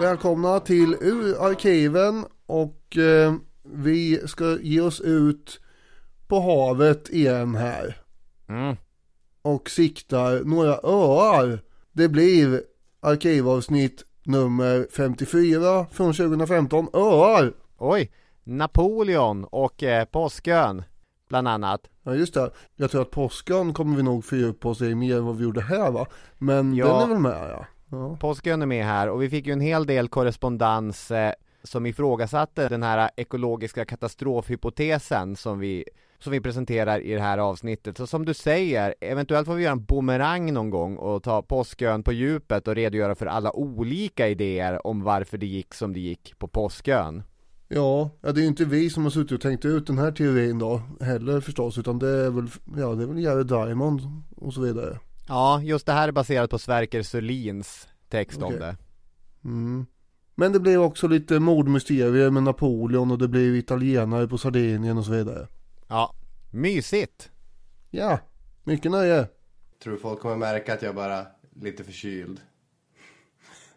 Välkomna till Ur arkiven och eh, vi ska ge oss ut på havet igen här. Mm. Och siktar några öar. Det blir arkivavsnitt nummer 54 från 2015. Öar! Oj, Napoleon och eh, Påskön bland annat. Ja just det. Jag tror att påskan kommer vi nog fördjupa oss i mer än vad vi gjorde här va. Men Ja. den är väl med ja. Ja. Påskön är med här och vi fick ju en hel del korrespondens eh, som ifrågasatte den här ekologiska katastrofhypotesen som vi som vi presenterar i det här avsnittet. Så som du säger, eventuellt får vi göra en boomerang någon gång och ta Påskön på djupet och redogöra för alla olika idéer om varför det gick som det gick på Påskön. Ja, ja, det är ju inte vi som har suttit och tänkt ut den här teorin då heller förstås. Utan det är väl, ja det är väl Jerry Diamond och så vidare. Ja, just det här är baserat på Sverker Sörlins text om Okej. det. Mm. Men det blir också lite mordmysterier med Napoleon och det blir italienare på Sardinien och så vidare. Ja, mysigt! Ja, mycket nöje. Tror folk kommer märka att jag bara är lite förkyld.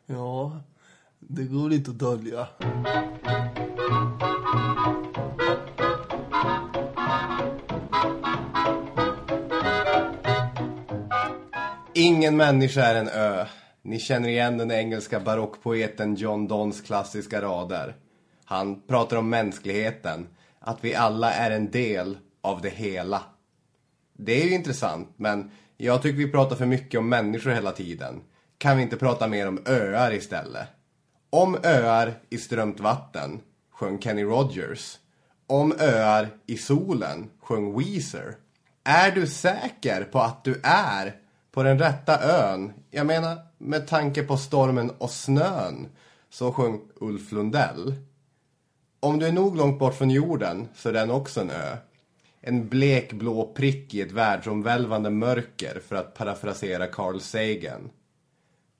Ja, det går inte att dölja. Ingen människa är en ö. Ni känner igen den engelska barockpoeten John Donnes klassiska rader. Han pratar om mänskligheten, att vi alla är en del av det hela. Det är ju intressant, men jag tycker vi pratar för mycket om människor hela tiden. Kan vi inte prata mer om öar istället? Om öar i strömt vatten, sjöng Kenny Rogers. Om öar i solen, sjöng Weezer. Är du säker på att du är på den rätta ön? Jag menar, med tanke på stormen och snön, så sjöng Ulf Lundell. Om du är nog långt bort från jorden så är den också en ö. En blekblå prick i ett världsomvälvande mörker för att parafrasera Carl Sagan.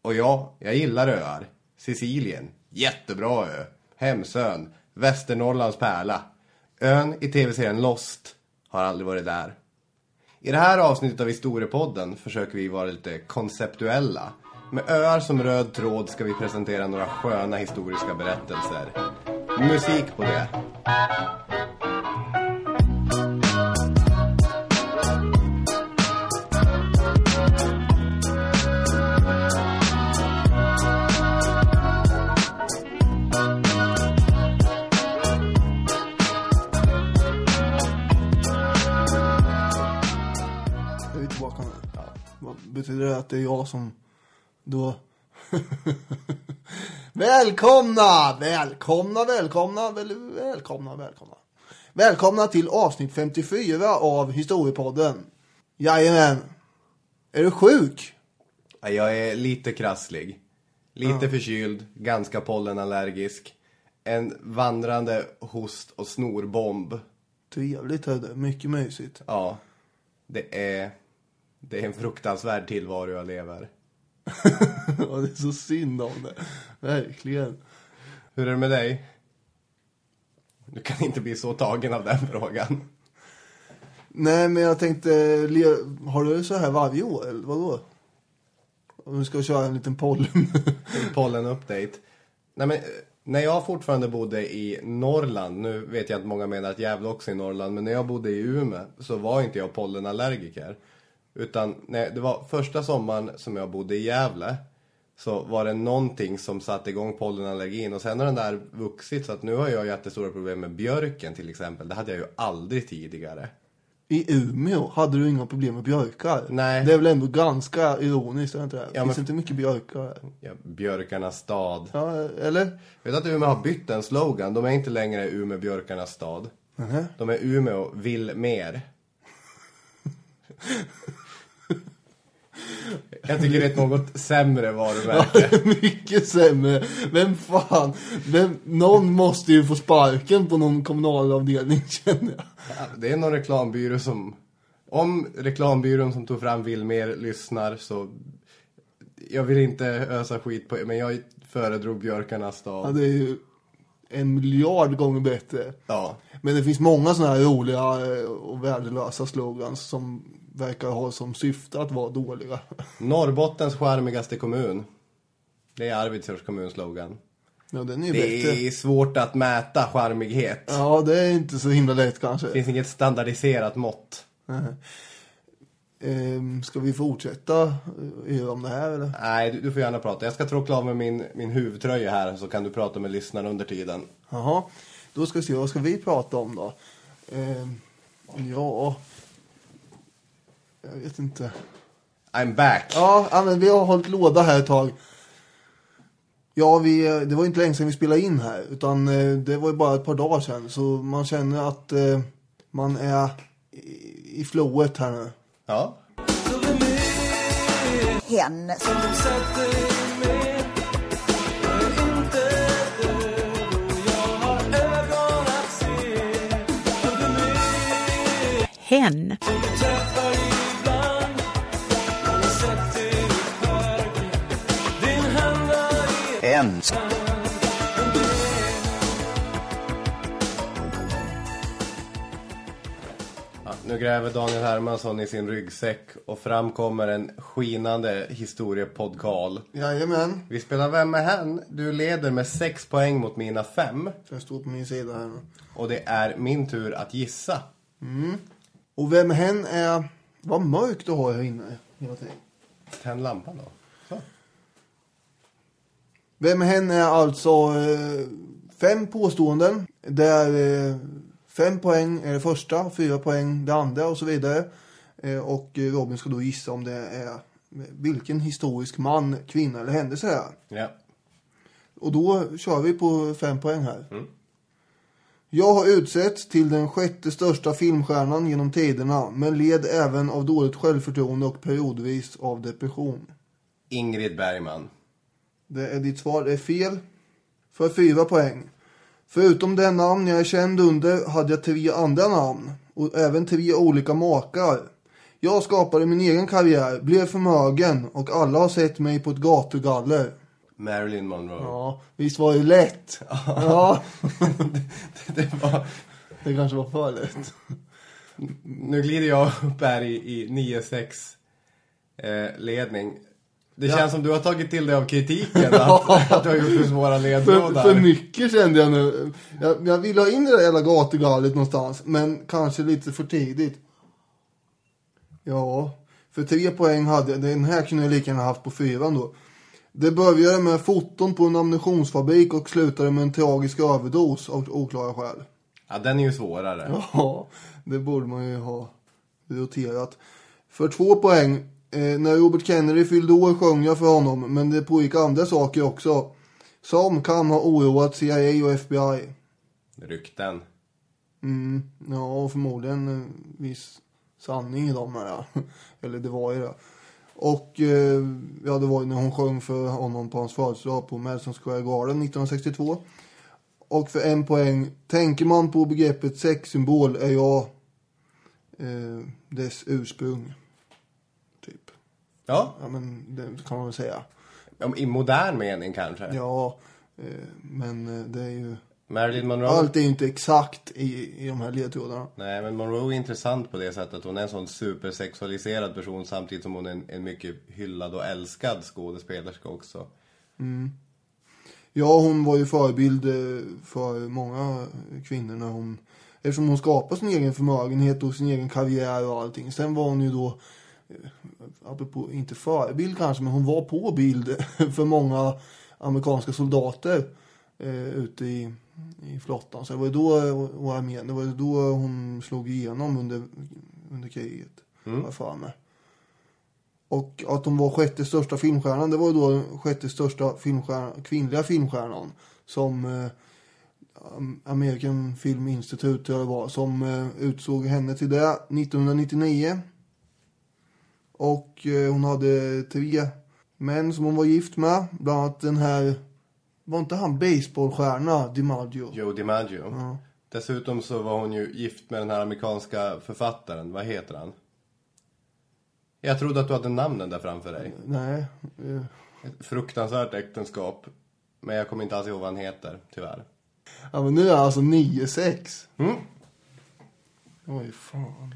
Och ja, jag gillar öar. Sicilien, jättebra ö. Hemsön, Västernorrlands pärla. Ön i tv-serien Lost har aldrig varit där. I det här avsnittet av Historiepodden försöker vi vara lite konceptuella. Med öar som röd tråd ska vi presentera några sköna historiska berättelser. Musik på det. Betyder det att det är jag som då... välkomna! Välkomna, välkomna, väl, välkomna, välkomna. Välkomna till avsnitt 54 av Historiepodden. Jajamän. Är du sjuk? Ja, Jag är lite krasslig. Lite förkyld, ganska pollenallergisk. En vandrande host och snorbomb. Trevligt hörde, mycket mysigt. Ja, det är, det är en fruktansvärd tillvaro jag lever. Ja, det är så synd om det. Verkligen. Hur är det med dig? Du kan inte bli så tagen av den frågan. Nej, men jag tänkte, har du så här varje år eller vadå? Om du ska köra en liten pollen. Pollen-update. Nej, men, eh, när jag fortfarande bodde i Norrland, nu vet jag att många menar att Gävle också är i Norrland, men när jag bodde i Umeå så var inte jag pollenallergiker. Utan nej, det var första sommaren som jag bodde i Gävle så var det någonting som satte igång pollenallergin och sen har den där vuxit så att nu har jag jättestora problem med björken till exempel. Det hade jag ju aldrig tidigare. I Umeå hade du inga problem med björkar. Nej. Det är väl ändå ganska ironiskt, är det inte det? Ja, Finns men- inte mycket björkar? Ja, björkarnas stad. Ja, eller? Vet du att Umeå har bytt en slogan? De är inte längre Umeå björkarnas stad. Nähä. De är Umeå vill mer. Jag tycker det är ett något sämre varumärke. mycket sämre. Vem fan? Vem, någon måste ju få sparken på någon kommunalavdelning, känner jag. Det är någon reklambyrå som... Om reklambyrån som tog fram vill mer lyssnar så... Jag vill inte ösa skit på er, men jag föredrog björkarnas Ja, stad. det är ju en miljard gånger bättre. Ja. Men det finns många sådana här roliga och värdelösa slogans som verkar ha som syfte att vara dåliga. Norrbottens charmigaste kommun. Det är Arvidsjaurs kommunslogan. Ja, den är ju Det bättre. är svårt att mäta charmighet. Ja, det är inte så himla lätt kanske. Det finns inget standardiserat mått. Ehm, ska vi fortsätta eh, om det här eller? Nej, du, du får gärna prata. Jag ska tråckla av med min, min huvudtröja här så kan du prata med lyssnarna under tiden. Jaha, då ska vi se, vad ska vi prata om då? Ehm, ja, jag vet inte. I'm back. Ja, men vi har hållit låda här ett tag. Ja, vi, det var inte länge sedan vi spelade in här, utan eh, det var ju bara ett par dagar sedan. Så man känner att eh, man är i, i flowet här nu. Ja. hen hen, En. Ja, nu gräver Daniel Hermansson i sin ryggsäck och fram kommer en skinande historiepodkal. Jajamän, Vi spelar Vem är hen? Du leder med sex poäng mot mina fem. jag står på min sida här nu. Och det är min tur att gissa. Och vem hen är... Vad mörkt du har här inne hela tiden. Tänd lampan då. Vem hen är alltså eh, fem påståenden. Där eh, fem poäng är det första, fyra poäng det andra och så vidare. Eh, och Robin ska då gissa om det är vilken historisk man, kvinna eller händelse det är. Ja. Och då kör vi på fem poäng här. Jag har utsetts till den sjätte största filmstjärnan genom tiderna, men led även av dåligt självförtroende och periodvis av depression. Ingrid Bergman. Det är ditt svar, det är fel. För fyra poäng. Förutom det namn jag är känd under hade jag tre andra namn och även tre olika makar. Jag skapade min egen karriär, blev förmögen och alla har sett mig på ett gatugaller. Marilyn Monroe. Ja, visst var det lätt? Ja, Det var... det kanske var för lätt. Nu glider jag upp här i, i 9-6 eh, ledning. Det känns som du har tagit till dig av kritiken att, att du har gjort för svåra För, ledtrådar. för mycket kände jag nu. Jag, jag vill ha in det där jävla gatugallet någonstans, men kanske lite för tidigt. Ja, för tre poäng hade jag. Den här kunde jag lika gärna haft på fyran då. Det började med foton på en ammunitionsfabrik och slutade med en tragisk överdos av oklara skäl. Ja, den är ju svårare. Ja, det borde man ju ha roterat. För två poäng. Eh, när Robert Kennedy fyllde år sjöng jag för honom, men det pågick andra saker också. Som kan ha oroat CIA och FBI. Rykten. Mm, ja, och förmodligen en viss sanning i dem här. Eller det var ju det. Och eh, ja, det var ju när hon sjöng för honom på hans födelsedag på Madison Square Garden 1962. Och för en poäng, tänker man på begreppet sexsymbol är jag eh, dess ursprung. Ja, Ja, men det kan man väl säga. i modern mening kanske. Ja, eh, men eh, det är ju... Marilyn Monroe. Allt är ju inte exakt i, i de här ledtrådarna. Nej, men Monroe är intressant på det sättet att hon är en sån supersexualiserad person samtidigt som hon är en, en mycket hyllad och älskad skådespelerska också. Ja, hon var ju förebild eh, för många kvinnor när hon... Eftersom hon skapade sin egen förmögenhet och sin egen karriär och allting. Sen var hon ju då, apropå, inte förebild kanske, men hon var på bild för många amerikanska soldater eh, ute i, i flottan. Så det var då, och armén, det var då hon slog igenom under, under kriget. Mm. Jag för mig. Och att hon var sjätte största filmstjärnan, det var då sjätte största filmstjärnan, kvinnliga filmstjärnan. Som eh, American Film Institute tror jag det var, som eh, utsåg henne till det 1999. Och eh, hon hade tre män som hon var gift med. Bland annat den här, var inte han baseballstjärna DiMaggio? Joe DiMaggio. Dessutom så var hon ju gift med den här amerikanska författaren. Vad heter han? Jag trodde att du hade namnen där framför dig. Nej, eh, Ett fruktansvärt äktenskap. Men jag kommer inte alls ihåg vad han heter, tyvärr. ja men nu är jag alltså 9-6. Mm. Oj fan.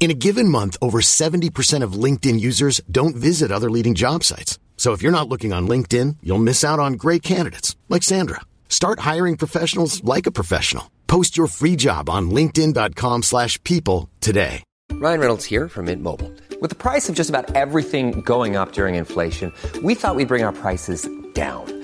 In a given month, over 70% of LinkedIn users don't visit other leading job sites. So if you're not looking on LinkedIn, you'll miss out on great candidates like Sandra. Start hiring professionals like a professional. Post your free job on linkedin.com/people today. Ryan Reynolds here from Mint Mobile. With the price of just about everything going up during inflation, we thought we'd bring our prices down.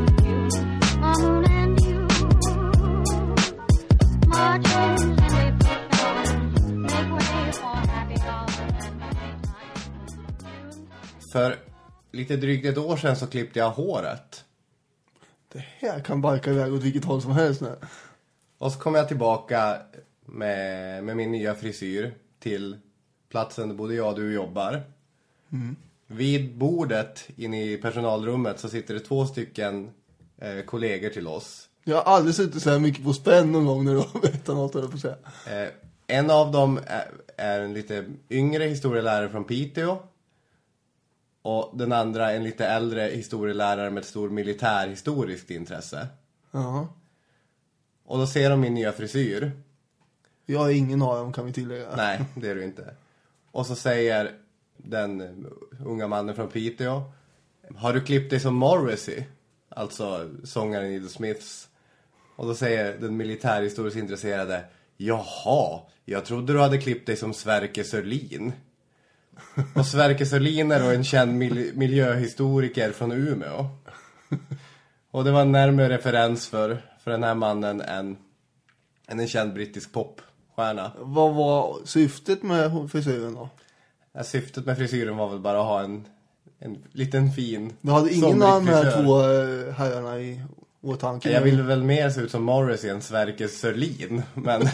För lite drygt ett år sedan så klippte jag håret. Det här kan barka iväg åt vilket håll som helst nu. Och så kom jag tillbaka med, med min nya frisyr till platsen där både jag och du jobbar. Vid bordet inne i personalrummet så sitter det två stycken eh, kollegor till oss. Jag har aldrig suttit så här mycket på spänn någon gång när du har berättat något, höll jag på att säga. Eh, en av dem är, är en lite yngre historielärare från Piteå. Och den andra en lite äldre historielärare med ett stort militärhistoriskt intresse. Ja. Och då ser de min nya frisyr. Jag är ingen av dem kan vi tillägga. Nej, det är du inte. Och så säger den unga mannen från Piteå. Har du klippt dig som Morrissey? Alltså sångaren i The Smiths. Och då säger den militärhistoriskt intresserade. Jaha, jag trodde du hade klippt dig som Sverker Sörlin. Och Sverker Sörlin är då en känd mil- miljöhistoriker från Umeå. Och det var en närmare referens för, för den här mannen än, än en känd brittisk popstjärna. Vad var syftet med frisyren då? Ja, syftet med frisyren var väl bara att ha en, en liten fin Du hade ingen av de här två eh, herrarna i åtanke? Jag ville väl mer se ut som Morrissey än Sverker Sörlin, men...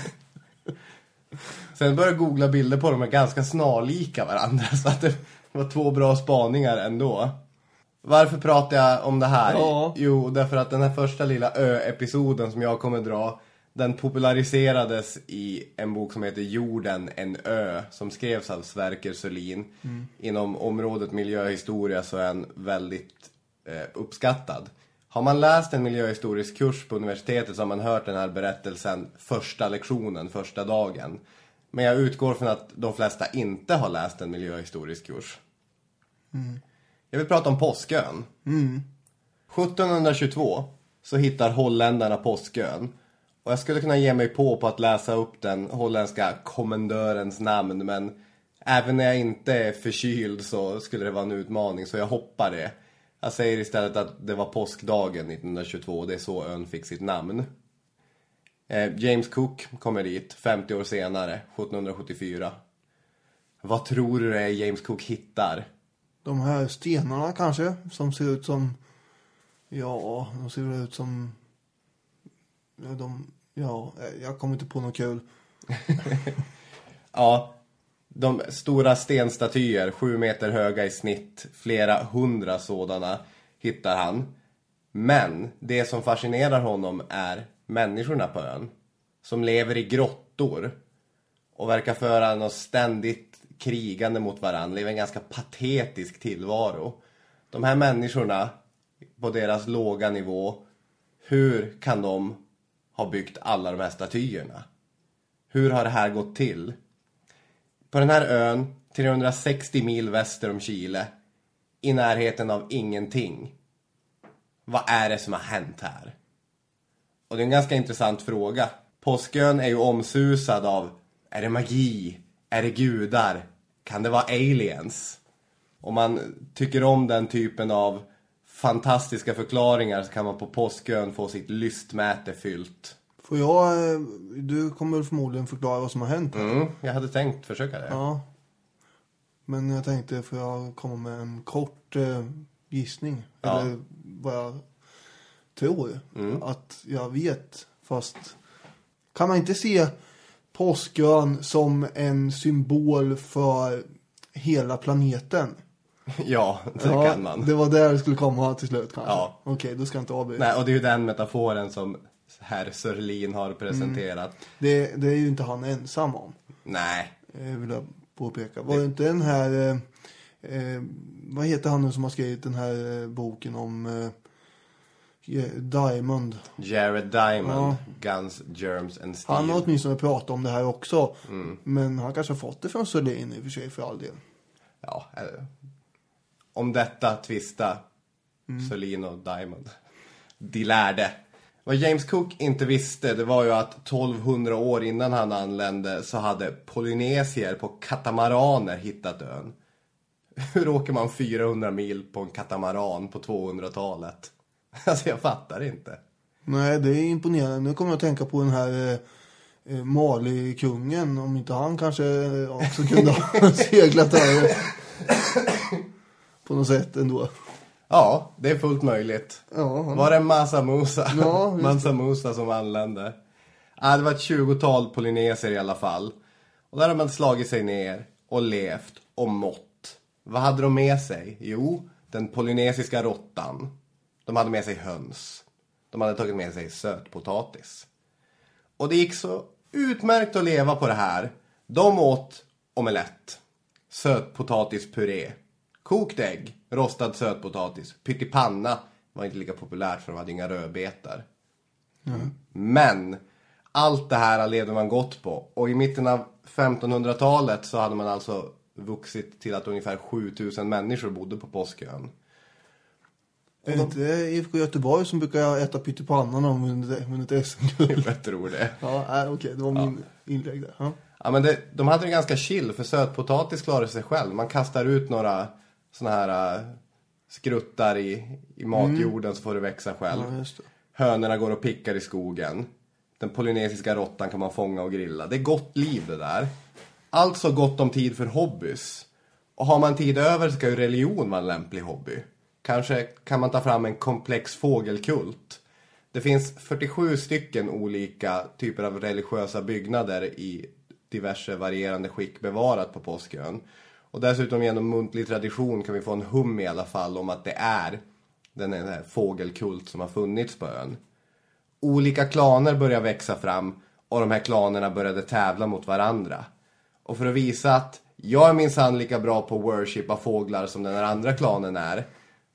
Sen började jag googla bilder på dem är ganska snarlika varandra, så att det var två bra spaningar ändå. Varför pratar jag om det här? Ja. Jo, därför att den här första lilla ö-episoden som jag kommer dra, den populariserades i en bok som heter Jorden, en ö, som skrevs av Sverker Sörlin. Inom området miljöhistoria så är den väldigt eh, uppskattad. Har man läst en miljöhistorisk kurs på universitetet så har man hört den här berättelsen första lektionen, första dagen. Men jag utgår från att de flesta inte har läst en miljöhistorisk kurs. Jag vill prata om Påskön. 1722 så hittar holländarna Påskön. Och jag skulle kunna ge mig på på att läsa upp den holländska kommendörens namn men även när jag inte är förkyld så skulle det vara en utmaning så jag hoppar det. Jag säger istället att det var påskdagen 1922 och det är så ön fick sitt namn. Eh, James Cook kommer dit 50 år senare, 1774. Vad tror du det är James Cook hittar? De här stenarna kanske, som ser ut som... Ja, de ser ut som... Ja, de... Ja, eh, jag kommer inte på något kul. Ja, de stora stenstatyer, sju meter höga i snitt, flera hundra sådana hittar han. Men det som fascinerar honom är människorna på ön. Som lever i grottor och verkar föra något ständigt krigande mot varandra, lever en ganska patetisk tillvaro. De här människorna, på deras låga nivå, hur kan de ha byggt alla de här statyerna? Hur har det här gått till? På den här ön, 360 mil väster om Chile, i närheten av ingenting. Vad är det som har hänt här? Och det är en ganska intressant fråga. Påskön är ju omsusad av, är det magi? Är det gudar? Kan det vara aliens? Om man tycker om den typen av fantastiska förklaringar så kan man på Påskön få sitt lystmäte fyllt. Får jag, eh, du kommer förmodligen förklara vad som har hänt. Mm, jag hade tänkt försöka det. Ja. Men jag tänkte, får jag komma med en kort eh, gissning? Ja. Eller vad jag tror att jag vet. Fast kan man inte se Påskön som en symbol för hela planeten? Ja, det ja, kan man. Det var där det skulle komma till slut kanske? Ja. Okej, då ska jag inte avbryta. Nej, och det är ju den metaforen som herr Sörlin har presenterat. Det, det är ju inte han ensam om. Nej, eh, vill jag påpeka. Var det inte den här, eh, eh, vad heter han nu som har skrivit den här eh, boken om eh, Diamond? Jared Diamond, Guns, Germs and Steel. Han har åtminstone pratat om det här också. Mm. Men han kanske har fått det från Sörlin i och för sig för all del. Ja, eh, om detta tvista Mm. Sörlin och Diamond. De lärde. Vad James Cook inte visste det var ju att 1200 år innan han anlände så hade polynesier på katamaraner hittat ön. Hur åker man 400 mil på en katamaran på 200-talet? Alltså jag fattar inte. Nej, det är imponerande. Nu kommer jag att tänka på den här eh, eh, Mali-kungen. Om inte han kanske eh, också kunde ha seglat över. på något sätt ändå. Ja, det är fullt möjligt. Ja, han- Var det Massa Musa? Ja, just det. Massa Musa som anlände. Ja, det var ett tjugotal polyneser i alla fall. Och där har man slagit sig ner och levt och mått. Vad hade de med sig? Jo, den polynesiska råttan. De hade med sig höns. De hade tagit med sig sötpotatis. Och det gick så utmärkt att leva på det här. De åt omelett, sötpotatispuré, kokt ägg, rostad sötpotatis, pyttipanna var inte lika populärt för de hade inga rödbetar. Men allt det här levde man gott på. Och i mitten av 1500-talet så hade man alltså vuxit till att ungefär 7000 människor bodde på Påskön. Är det inte IFK Göteborg som brukar äta pyttipanna när de vunnit SM-guld? Jag tror det. Ja, okej, det var min inlägg där. Ja. Ja, men det, de hade det ganska chill för sötpotatis klarar sig själv. Man kastar ut några såna här äh, skruttar i, i matjorden så får det växa själv. Ja, det. Hönorna går och pickar i skogen. Den polynesiska råttan kan man fånga och grilla. Det är gott liv det där. Alltså gott om tid för hobbys. Och har man tid över ska ju religion vara en lämplig hobby. Kanske kan man ta fram en komplex fågelkult. Det finns 47 stycken olika typer av religiösa byggnader i diverse varierande skick bevarat på Påskön. Och dessutom genom muntlig tradition kan vi få en hum i alla fall om att det är den här fågelkult som har funnits på ön. Olika klaner började växa fram och de här klanerna började tävla mot varandra. Och för att visa att jag är minsann lika bra på worship av fåglar som den här andra klanen är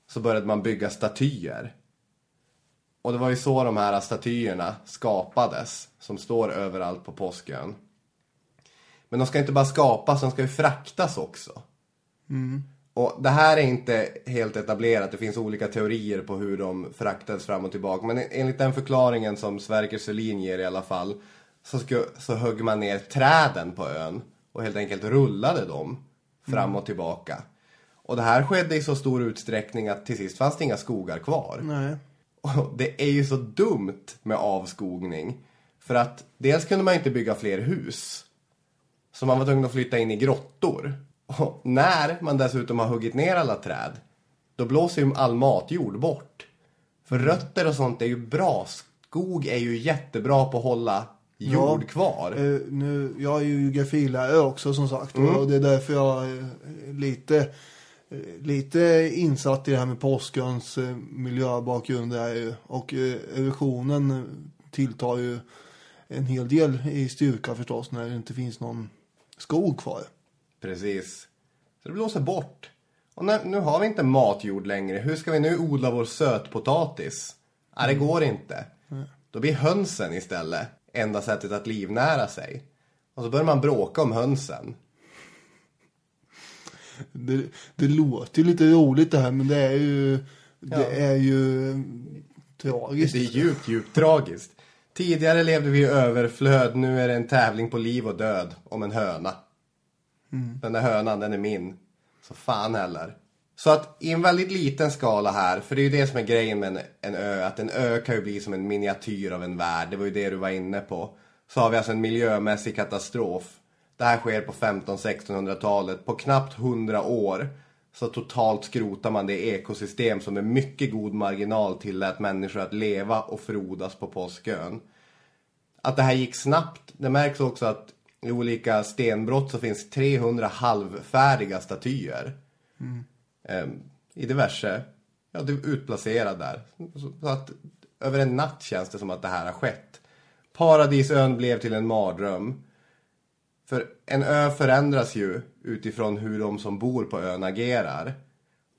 så började man bygga statyer. Och det var ju så de här statyerna skapades som står överallt på Påskön. Men de ska inte bara skapas, de ska ju fraktas också. Och det här är inte helt etablerat, det finns olika teorier på hur de fraktades fram och tillbaka. Men enligt den förklaringen som Sverker Selin ger i alla fall så, sku, så högg man ner träden på ön och helt enkelt rullade dem fram och tillbaka. Och det här skedde i så stor utsträckning att till sist fanns det inga skogar kvar. Nej. Och det är ju så dumt med avskogning. För att dels kunde man inte bygga fler hus. Så man var tvungen att flytta in i grottor. Och när man dessutom har huggit ner alla träd, då blåser ju all matjord bort. För rötter och sånt är ju bra. Skog är ju jättebra på att hålla jord Ja. kvar. Eh, nu, jag är ju geografilärare också som sagt. Mm. Och det är därför jag är lite, eh, lite insatt i det här med påskens eh, miljöbakgrund. Är ju. Och eh, erosionen eh, tilltar ju en hel del i styrka förstås när det inte finns någon skog kvar. Precis. Så det blåser bort. Och när, nu har vi inte matjord längre. Hur ska vi nu odla vår sötpotatis? Ja, det går inte. Då blir hönsen istället enda sättet att livnära sig. Och så börjar man bråka om hönsen. Det, det låter ju lite roligt det här men det är ju, det är ju eh, tragiskt. Det är djupt, djupt tragiskt. Tidigare levde vi i överflöd. Nu är det en tävling på liv och död om en höna. Den där hönan, den är min. Så fan heller. Så att i en väldigt liten skala här, för det är ju det som är grejen med en, en ö, att en ö kan ju bli som en miniatyr av en värld, det var ju det du var inne på. Så har vi alltså en miljömässig katastrof. Det här sker på 15-1600-talet, på knappt 100 år. Så totalt skrotar man det ekosystem som med mycket god marginal tillät människor att leva och frodas på påskön. Att det här gick snabbt, det märks också att i olika stenbrott så finns 300 halvfärdiga statyer. Ehm, I diverse, ja du utplacerad där. Så att över en natt känns det som att det här har skett. Paradisön blev till en mardröm. För en ö förändras ju utifrån hur de som bor på ön agerar.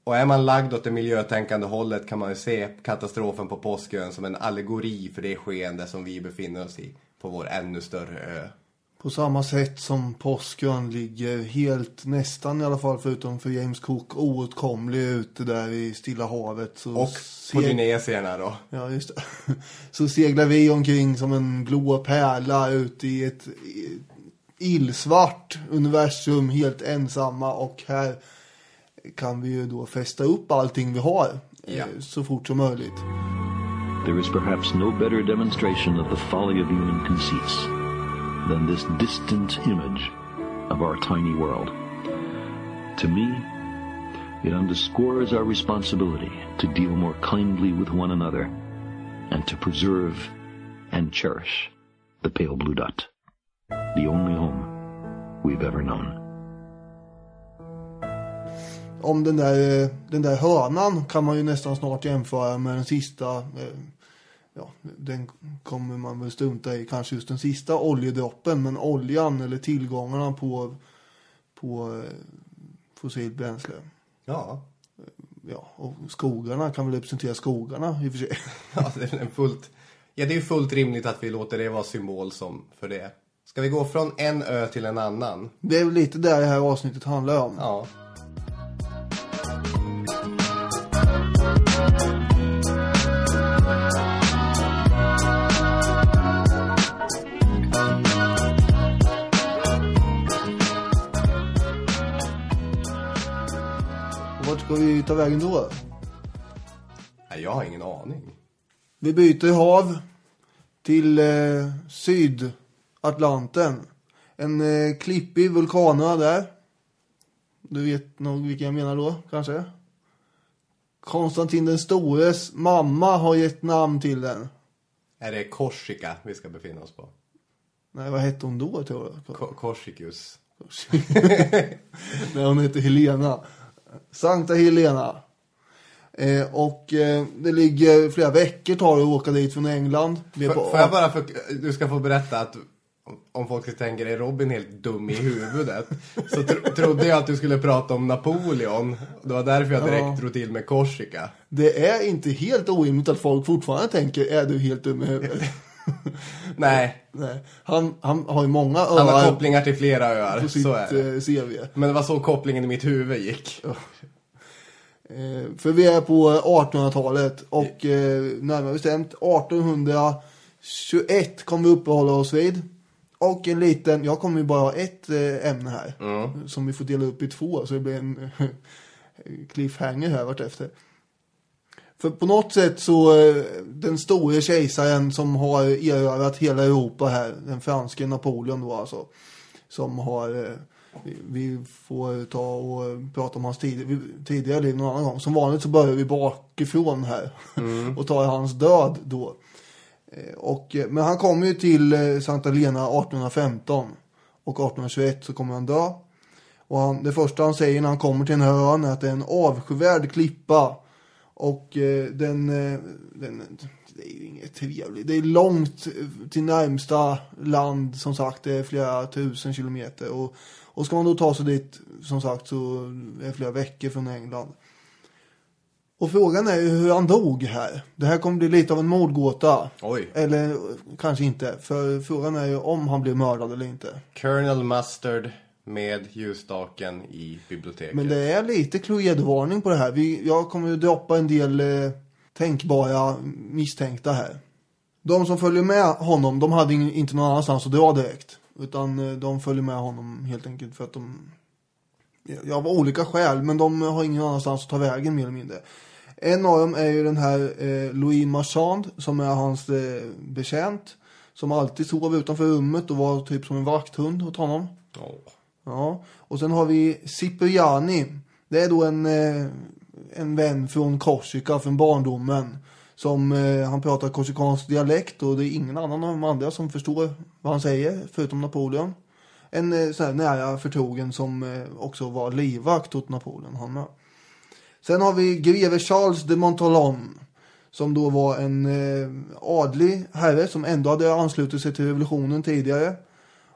Och är man lagd åt det miljötänkande hållet kan man ju se katastrofen på Påskön som en allegori för det skeende som vi befinner oss i på vår ännu större ö. På samma sätt som Påskön ligger helt, nästan i alla fall förutom för James Cook, oåtkomlig ute där i Stilla havet. Så Och seg- polynesierna då. Ja, just det. Så seglar vi omkring som en blå pärla ute i ett i- illsvart universum helt ensamma och här kan vi ju då fästa upp allting vi har Ja. Eh, så fort som möjligt. There is perhaps no better demonstration of the folly of human conceits than this distant image of our tiny world. To me, it underscores our responsibility to deal more kindly with one another and to preserve and cherish the pale blue dot, the only home we've ever known. Om den där, eh, den där hörnan kan man ju nästan snart jämföra med den sista. eh, Ja, den kommer man väl strunta i, kanske just den sista oljedroppen. Men oljan eller tillgångarna på, på eh, fossilt bränsle. Ja. Ja, och skogarna kan väl representera skogarna i och för sig. Ja, det är fullt... Ja, det är ju fullt rimligt att vi låter det vara symbol som för det. Ska vi gå från en ö till en annan? Det är lite där det här avsnittet handlar om. Ja. Vart ska vi ta vägen då? Nej, jag har ingen aning. Vi byter hav till eh, Sydatlanten. En eh, klippig vulkanö där. Du vet nog vilken jag menar då, kanske? Konstantin den stores mamma har gett namn till den. Är det Korsika vi ska befinna oss på? Nej, vad hette hon då tror jag? Ko- Korsikus. Nej, hon heter Helena. Sankta Helena. Eh, och eh, det ligger flera veckor tar det att åka dit från England. På- får jag bara för, du ska få berätta att om- folk tänker är Robin helt dum i huvudet så tro, trodde jag att du skulle prata om Napoleon. Det var därför jag direkt Ja. drog till med Korsika. Det är inte helt orimligt att folk fortfarande tänker, är du helt dum i huvudet? Nej, Nej. Han, han har ju många han har öar kopplingar till flera öar. på sitt Så är det. eh, CV. Men det var så kopplingen i mitt huvud gick. Eh, för vi är på 1800-talet och eh, närmare bestämt 1821 kommer vi uppehålla oss vid. Och en liten, jag kommer ju bara ha ett eh, ämne här. Som vi får dela upp i två så det blir en eh, cliffhanger här vartefter. För på något sätt så, eh, den store kejsaren som har erövrat hela Europa här, den franske Napoleon då alltså. Som har, vi, får ta och prata om hans tid, tidigare liv någon annan gång. Som vanligt så börjar vi bakifrån här och tar hans död då. Eh, och, eh, men han kommer ju till eh, Santa Helena 1815 och 1821 så kommer han dö. Och han, det första han säger när han kommer till den här ön är att det är en avskyvärd klippa. Och eh, den, den, det är ju inget trevligt. Det är långt till närmsta land som sagt. Det är flera tusen kilometer. Och, och ska man då ta sig dit som sagt så är det flera veckor från England. Och frågan är ju hur han dog här. Det här kommer bli lite av en mordgåta. Oj. Eller kanske inte. För frågan är ju om han blev mördad eller inte. Colonel Mustard med ljusstaken i biblioteket. Men det är lite kloedvarning på det här. Vi, jag kommer ju droppa en del eh, tänkbara misstänkta här. De som följer med honom, de hade inte någon annanstans att dra direkt. Utan eh, de följer med honom helt enkelt för att de Ja, av olika skäl, men de har ingen annanstans att ta vägen mer eller mindre. En av dem är ju den här eh, Louis Marchand som är hans eh, betjänt. Som alltid sov utanför rummet och var typ som en vakthund åt honom. Ja, och sen har vi Cipriani. Det är då en, eh, en vän från Korsika, från barndomen. Som, eh, han pratar korsikansk dialekt och det är ingen annan av de andra som förstår vad han säger, förutom Napoleon. En eh, sån här nära förtrogen som eh, också var livvakt åt Napoleon, han med. Sen har vi greve Charles de Monttalon. Som då var en eh, adlig herre som ändå hade anslutit sig till revolutionen tidigare.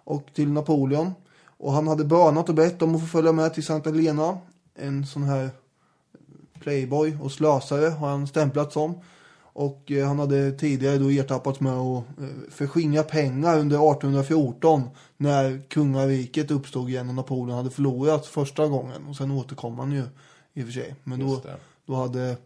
Och till Napoleon. Och han hade bönat och bett om att få följa med till Santa Helena. En sån här playboy och slösare har han stämplats som. Och eh, han hade tidigare då ertappats med att eh, förskingra pengar under 1814 när kungariket uppstod igen och Napoleon hade förlorat första gången. Och sen återkom han ju i och för sig. Men då, det. då hade,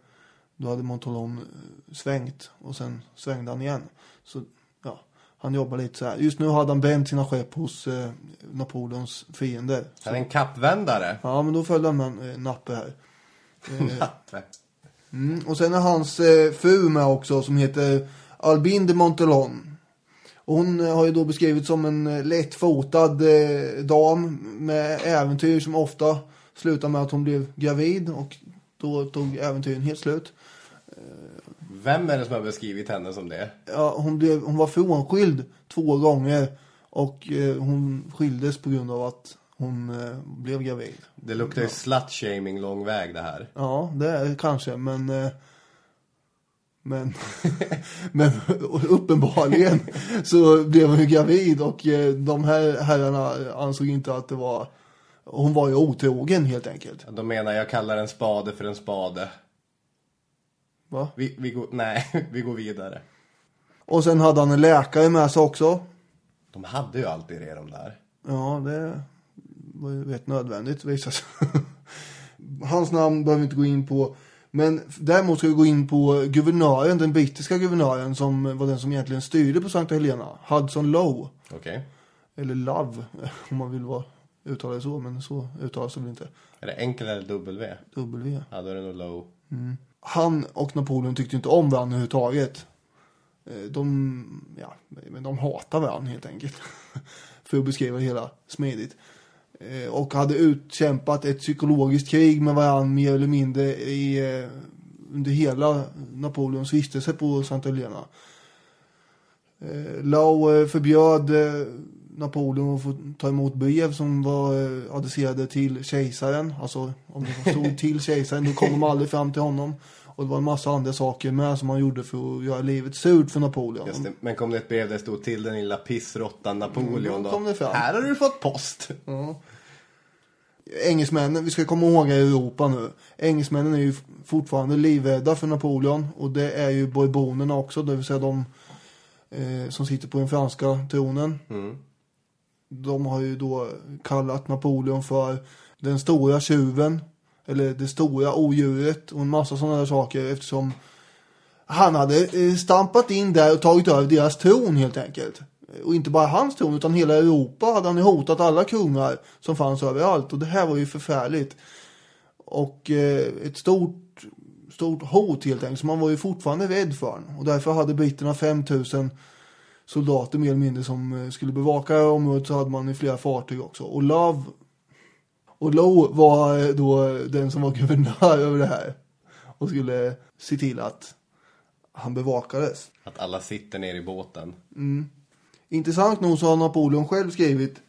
då hade Monttalon eh, svängt och sen svängde han igen. Så ja, han jobbar lite så här. Just nu hade han bränt sina skepp hos eh, Napoleons fiender. Han är en kappvändare. Ja, men då följde han med eh, Nappe här. Nappe. Mm, och sen är hans eh, fru med också som heter Albin de Montelon. Och hon eh, har ju då beskrivits som en eh, lättfotad eh, dam med äventyr som ofta slutar med att hon blev gravid och då tog äventyren helt slut. Vem är det som har beskrivit henne som det? Ja, hon, blev, hon var frånskild två gånger och eh, hon skildes på grund av att hon eh, blev gravid. Det luktar ju slut-shaming lång väg det här. Ja, det är kanske, men... eh, Men, men uppenbarligen så blev hon ju gravid och eh, de här herrarna ansåg inte att det var... Hon var ju otrogen helt enkelt. De menar jag kallar en spade för en spade. Va? Vi, vi går, nej, vi går vidare. Och sen hade han en läkare med sig också. De hade ju alltid det de där. Ja, det var ju rätt nödvändigt visade sig. Hans namn behöver vi inte gå in på. Men däremot ska vi gå in på guvernören, den brittiska guvernören som var den som egentligen styrde på Sankta Helena. Hudson Lowe. Okej. Eller Love, om man vill vara uttala det så, men så uttalas det väl inte. Är det enkel eller W? W. Ja, då är det nog low. Han och Napoleon tyckte inte om varandra överhuvudtaget. Eh, De, ja, men de hatar varandra helt enkelt. För att beskriva det hela smidigt. Eh, Och hade utkämpat ett psykologiskt krig med varandra mer eller mindre i, eh, under hela Napoleons vistelse på Santa Helena. Eh, förbjöd Napoleon att få ta emot brev som var eh, adresserade till kejsaren. Alltså om det stod till kejsaren då kom de aldrig fram till honom. Och det var en massa andra saker med som han gjorde för att göra livet surt för Napoleon. Just det. Men kom det ett brev där det stod till den lilla pissråttan Napoleon Mm, då? kom det fram. Här har du fått post. Engelsmännen, vi ska komma ihåg i Europa nu. Engelsmännen är ju fortfarande livrädda för Napoleon. Och det är ju bourbonerna också, det vill säga de eh, som sitter på den franska tronen. De har ju då kallat Napoleon för den stora tjuven. Eller det stora odjuret och en massa sådana där saker eftersom han hade eh, stampat in där och tagit över deras tron helt enkelt. Och inte bara hans tron utan hela Europa hade han ju hotat alla kungar som fanns överallt. Och det här var ju förfärligt. Och eh, ett stort, stort hot helt enkelt så man var ju fortfarande rädd för. honom Och därför hade britterna 5000 soldater mer eller mindre som eh, skulle bevaka området så hade man i flera fartyg också. Och Love och Lowe var eh, då den som var guvernör över det här. Och skulle se till att han bevakades. Att alla sitter ner i båten. Intressant nog så har Napoleon själv skrivit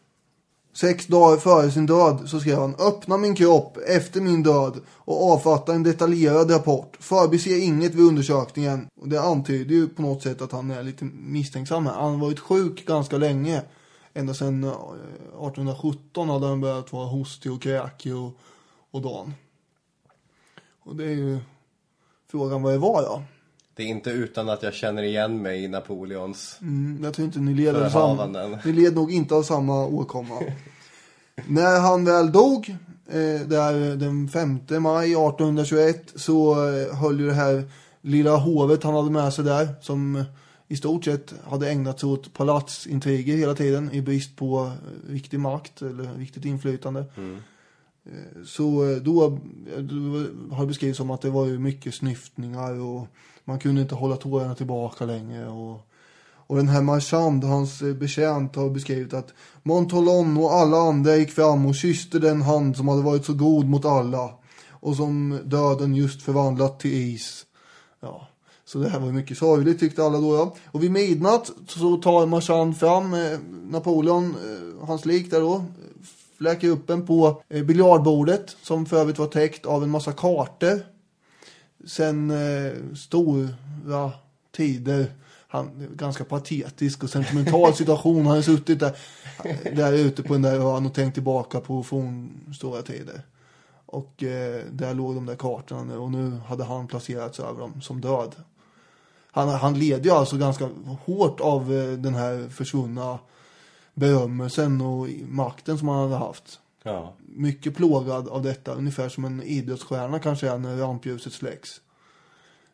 Sex dagar före sin död så skrev han Öppna min kropp efter min död och avfatta en detaljerad rapport. Förbise inget vid undersökningen. Och det antyder ju på något sätt att han är lite misstänksam här. Han har varit sjuk ganska länge. Ända sedan eh, 1817 hade han börjat vara hostig och kräkig och, och dan. Och det är ju frågan vad det var då. Det är inte utan att jag känner igen mig i Napoleons. Mm, jag tror inte ni led ni led nog inte av samma åkomma. När han väl dog, eh, där den 5 maj 1821, så eh, höll ju det här lilla hovet han hade med sig där, som eh, i stort sett hade ägnat sig åt palatsintriger hela tiden i brist på eh, riktig makt eller riktigt inflytande. Eh, så eh, eh, då, har det beskrivits som att det var mycket snyftningar och man kunde inte hålla tårarna tillbaka längre. Och, och den här Marchand, hans eh, betjänt, har beskrivit att Montolon och alla andra gick fram och kysste den hand som hade varit så god mot alla och som döden just förvandlat till is. Ja, så det här var ju mycket sorgligt tyckte alla då ja. Och vid midnatt så tar Marchand fram Napoleon, hans lik där då, fläker upp en på eh, biljardbordet som för övrigt var täckt av en massa kartor. Sen eh, stora tider, han, ganska patetisk och sentimental situation. Han hade suttit där, där ute på den där ön och tänkt tillbaka på fornstora tider. Och eh, där låg de där kartorna nu och nu hade han placerats över dem som död. Han, han led ju alltså ganska hårt av eh, den här försvunna berömmelsen och makten som han hade haft. Ja. Mycket plågad av detta, ungefär som en idrottsstjärna kanske är när rampljuset släcks.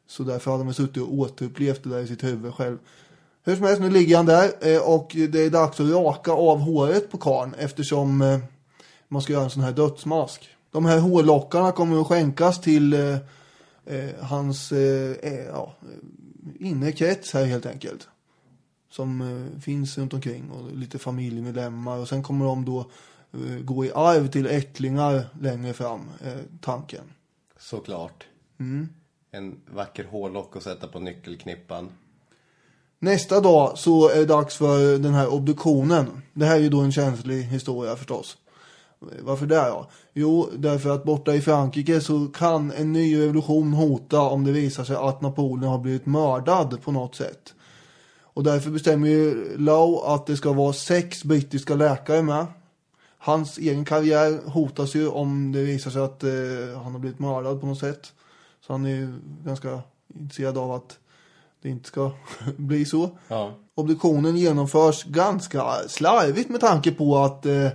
Så därför hade han väl suttit och återupplevt det där i sitt huvud själv. Hur som helst, nu ligger han där eh, och det är dags att raka av håret på karn eftersom eh, man ska göra en sån här dödsmask. De här hårlockarna kommer att skänkas till eh, eh, hans eh, ja, inre krets här helt enkelt. Som eh, finns runt omkring och lite familjemedlemmar och sen kommer de då eh, gå i arv till ättlingar längre fram, eh, tanken. Såklart. Mm. En vacker hårlock att sätta på nyckelknippan. Nästa dag så är det dags för den här obduktionen. Det här är ju då en känslig historia förstås. Varför det då? Jo, därför att borta i Frankrike så kan en ny revolution hota om det visar sig att Napoleon har blivit mördad på något sätt. Och därför bestämmer ju Lau att det ska vara sex brittiska läkare med. Hans egen karriär hotas ju om det visar sig att eh, han har blivit mördad på något sätt. Så han är ju ganska intresserad av att det inte ska bli så. Ja. Obduktionen genomförs ganska slarvigt med tanke på att, eh,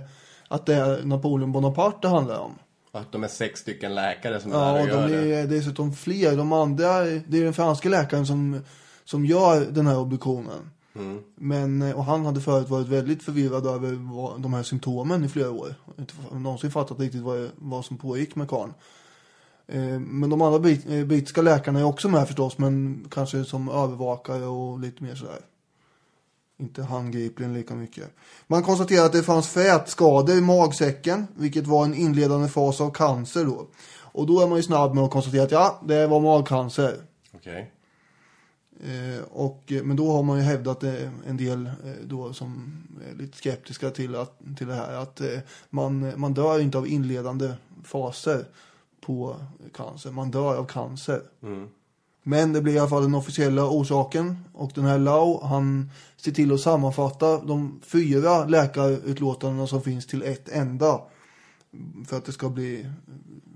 att det är Napoleon Bonaparte det handlar om. Att de är sex stycken läkare som är Ja, där och och gör de det. är dessutom fler. De andra, det är den franska läkaren som, som gör den här obduktionen. Mm. Men, eh, och han hade förut varit väldigt förvirrad över vad, de här symptomen i flera år. Inte någonsin fattat riktigt vad, vad som pågick med karln. Eh, Men de andra brit, eh, brittiska läkarna är också med förstås, men kanske som övervakare och lite mer sådär. Inte handgripligen lika mycket. Man konstaterar att det fanns frätskador i magsäcken, vilket var en inledande fas av cancer då. Och då är man ju snabb med att konstatera att ja, det var magcancer. Okej. Eh, och, eh, men då har man ju hävdat eh, en del eh, då som är lite skeptiska till, att, till det här. Att man, man dör inte av inledande faser på cancer. Man dör av cancer. Mm. Men det blir i alla fall den officiella orsaken. Och den här Lau, han ser till att sammanfatta de fyra läkarutlåtandena som finns till ett enda. För att det ska bli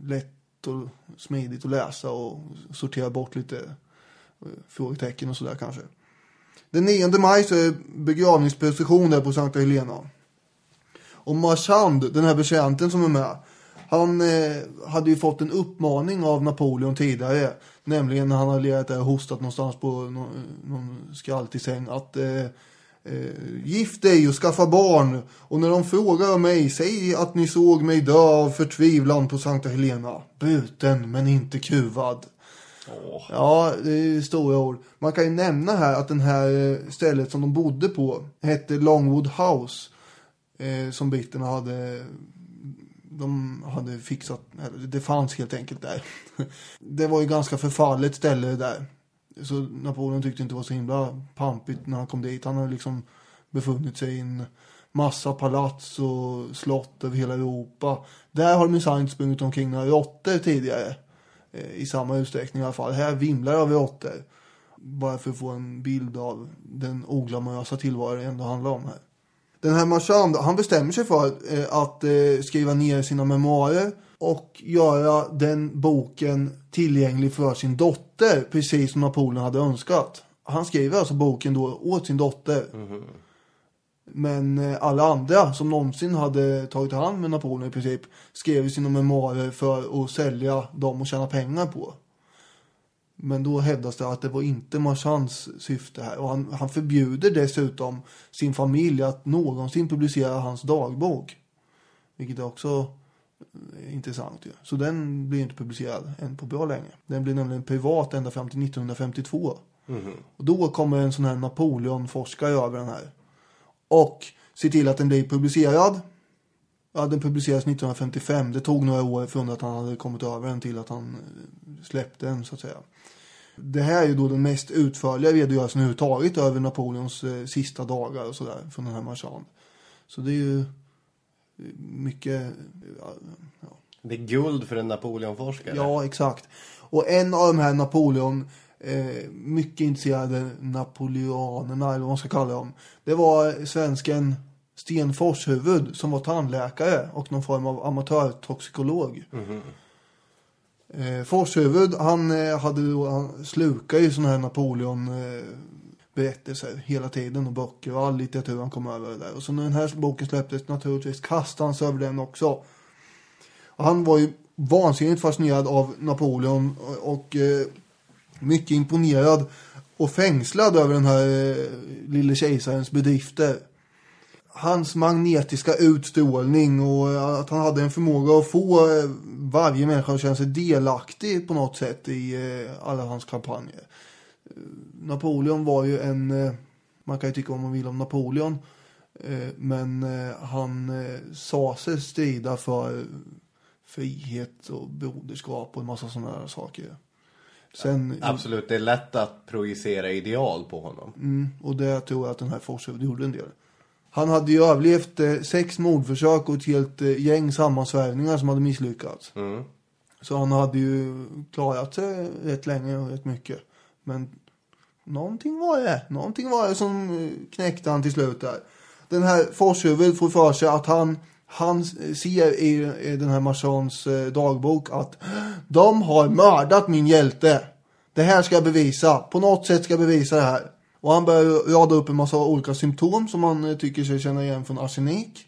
lätt och smidigt att läsa och sortera bort lite frågetecken och sådär kanske. Den 9 maj så är begravningsprocession där på Sankta Helena. Och Marchand, den här betjänten som är med, han eh, hade ju fått en uppmaning av Napoleon tidigare. Nämligen när han hade legat där och hostat någonstans på någon, någon skraltig säng. Att eh, eh, gift dig och skaffa barn. Och när de frågar mig, säg att ni såg mig dö av förtvivlan på Sankta Helena. Bruten men inte kuvad. Ja, det är ju stora ord. Man kan ju nämna här att den här eh, stället som de bodde på hette Longwood House. Eh, som britterna hade de hade fixat, eller det fanns helt enkelt där. Det var ju ganska förfallet ställe där. Så Napoleon tyckte inte det var så himla pampigt när han kom dit. Han hade liksom befunnit sig i en massa palats och slott över hela Europa. Där har de minsann inte sprungit omkring några råttor tidigare. Eh, I samma utsträckning i alla fall. Här vimlar det av råttor. Bara för att få en bild av den oglamorösa tillvaro det ändå handlar om här. Den här Marchand, han bestämmer sig för eh, att eh, skriva ner sina memoarer och göra den boken tillgänglig för sin dotter, precis som Napoleon hade önskat. Han skriver alltså boken då åt sin dotter. Mhm. Men eh, alla andra som någonsin hade tagit hand med Napoleon i princip skrev sina memoarer för att sälja dem och tjäna pengar på. Men då hävdas det att det var inte Marchands syfte här. Och han, han förbjuder dessutom sin familj att någonsin publicera hans dagbok. Vilket är också Eh, Intressant ju. Så den blir inte publicerad än på bra länge. Den blir nämligen privat ända fram till 1952. Och då kommer en sån här Napoleon-forskare över den här. Och ser till att den blir publicerad. Ja, den publicerades 1955. Det tog några år från att han hade kommit över den till att han eh, släppte den så att säga. Det här är ju då den mest utförliga redogörelsen överhuvudtaget över Napoleons eh, sista dagar och sådär från den här marschan. Så det är ju eh, mycket, eh, ja, Det är guld för en Napoleonforskare. Ja, exakt. Och en av de här Napoleon, eh, mycket intresserade napoleonerna, eller vad man ska kalla dem. Det var svensken Sten Forshuvud som var tandläkare och någon form av amatörtoxikolog. Eh, Forshuvud, han, eh, hade, då- han slukade ju sådana här Napoleon eh, berättelser hela tiden och böcker och all litteratur han kom över där. Och så när den här boken släpptes naturligtvis kastade han sig över den också. Och han var ju vansinnigt fascinerad av Napoleon och, och mycket imponerad och fängslad över den här eh, lille kejsarens bedrifter. Hans magnetiska utstrålning och eh, att han hade en förmåga att få eh, varje människa att känna sig delaktig på något sätt i eh, alla hans kampanjer. Eh, Napoleon var ju en, man kan ju tycka vad man vill om Napoleon, men han sa sig strida för frihet och broderskap och en massa sådana saker. Sen, Absolut, det är lätt att projicera ideal på honom. Mm, och det tror jag att den här Forshuvud gjorde en del. Han hade ju överlevt eh, sex mordförsök och ett helt eh, gäng sammansvärjningar som hade misslyckats. Så han hade ju klarat sig rätt länge och rätt mycket. Men någonting var det. Någonting var det som eh, knäckte han till slut där. Den här Forshuvud får för sig att han, han ser i, i den här marsons eh, dagbok att de har mördat min hjälte. Det här ska jag bevisa. På något sätt ska jag bevisa det här. Och han börjar rada upp en massa olika symptom som man eh, tycker sig känna igen från arsenik.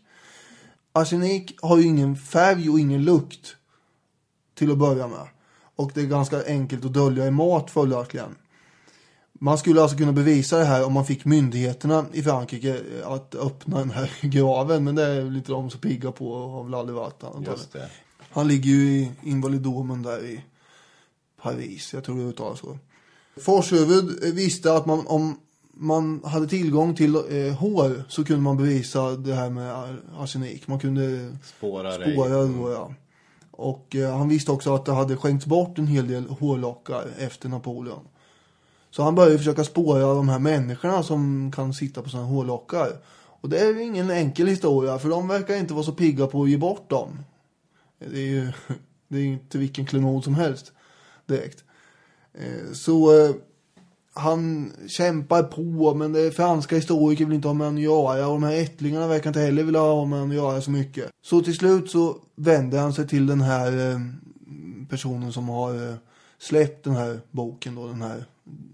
Arsenik har ju ingen färg och ingen lukt till att börja med. Och det är ganska enkelt att dölja i mat följaktligen. Man skulle alltså kunna bevisa det här om man fick myndigheterna i Frankrike att öppna den här graven. Men det är väl inte de så pigga på av Lalle Vatt, antagligen. Just det. Han ligger ju i invalidomen där i Paris. Jag tror det uttalas så. Forshuvud eh, visste att man, om man hade tillgång till eh, hår så kunde man bevisa det här med ar- arsenik. Man kunde Spåra spåra då, ja. Och eh, han visste också att det hade skänkts bort en hel del hårlockar efter Napoleon. Så han började försöka spåra de här människorna som kan sitta på sådana hårlockar. Och det är ju ingen enkel historia för de verkar inte vara så pigga på att ge bort dem. Det är ju det är inte vilken klenod som helst direkt. Eh, så eh, han kämpar på men det franska historiker vill inte ha med honom att göra och de här ättlingarna verkar inte heller vilja ha med honom att göra så mycket. Så till slut så vänder han sig till den här eh, personen som har släppt den här boken då, den här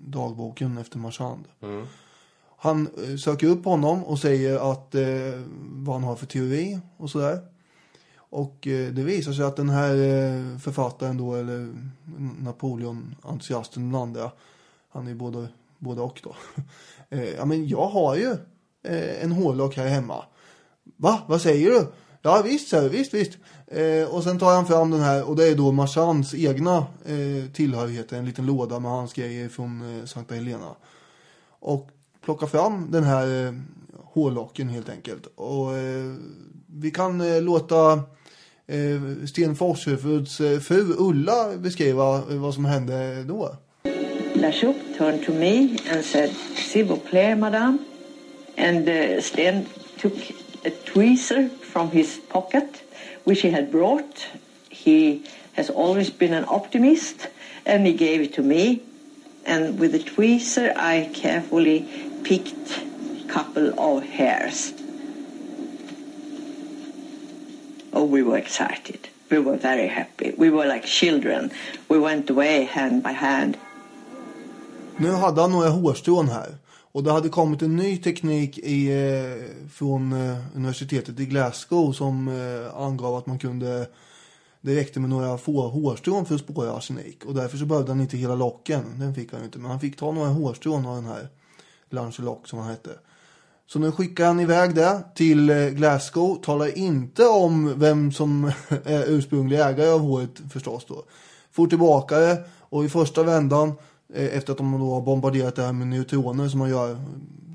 dagboken efter Marchand. Han eh, söker upp honom och säger att eh, vad han har för teori och sådär. Och eh, det visar sig att den här eh, författaren då, eller Napoleon-entusiasten, den andra, han är både, både och då. Eh, ja men jag har ju eh, en hårlock här hemma. Va? Vad säger du? Ja visst, säger visst, visst. Eh, och sen tar han fram den här och det är då Marchands egna eh, tillhörigheter, en liten låda med hans grejer från eh, Sankta Helena. Och plockar fram den här eh, hårlocken helt enkelt. Och eh, vi kan eh, låta eh, Sten Forshuvuds eh, fru Ulla beskriva eh, vad som hände då. La Choupe turned to me and said, S'il vous plaît, madame. And uh, Sten took a tweezer from his pocket, which he had brought. He has always been an optimist, and he gave it to me. And with a tweezer, I carefully picked a couple of hairs. Oh, we were excited. We were very happy. We were like children. We went away hand by hand. Nu hade han några hårstrån här. Och det hade kommit en ny teknik i, eh, från eh, universitetet i Glasgow som eh, angav att man kunde det räckte med några få hårstrån för att spåra arsenik. Och därför så behövde han inte hela locken. Den fick han inte. Men han fick ta några hårstrån av den här Lancelock som han hette. Så nu skickar han iväg det till Glasgow. Talar inte om vem som är ursprunglig ägare av håret förstås då. Får tillbaka det och i första vändan Eh, efter att de då har bombarderat det här med neutroner som man gör,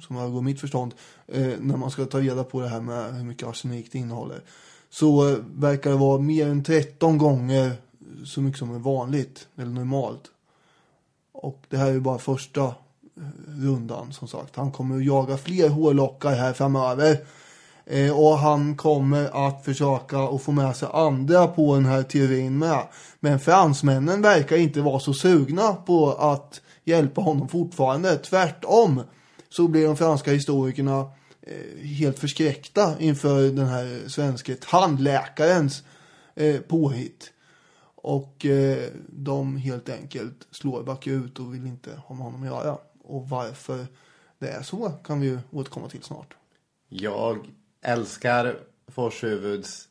som övergår mitt förstånd, eh, när man ska ta reda på det här med hur mycket arsenik det innehåller. Så eh, verkar det vara mer än 13 gånger så mycket som är vanligt, eller normalt. Och det här är ju bara första eh, rundan som sagt. Han kommer att jaga fler hårlockar här framöver. Eh, och han kommer att försöka att få med sig andra på den här teorin med. Men fransmännen verkar inte vara så sugna på att hjälpa honom fortfarande. Tvärtom så blir de franska historikerna eh, helt förskräckta inför den här svenske tandläkarens eh, påhitt. Och eh, de helt enkelt slår bakut och vill inte ha med honom att göra. Och varför det är så kan vi ju återkomma till snart. Jag älskar Forshuvuds...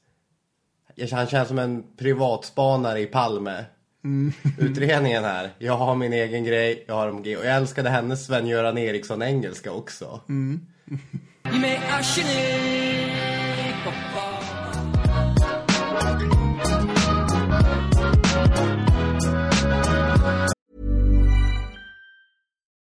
Han känns som en privatspanare i Palme. Utredningen här. Jag har min egen grej, jag har grej. Och jag älskade hennes Sven-Göran Eriksson-engelska också.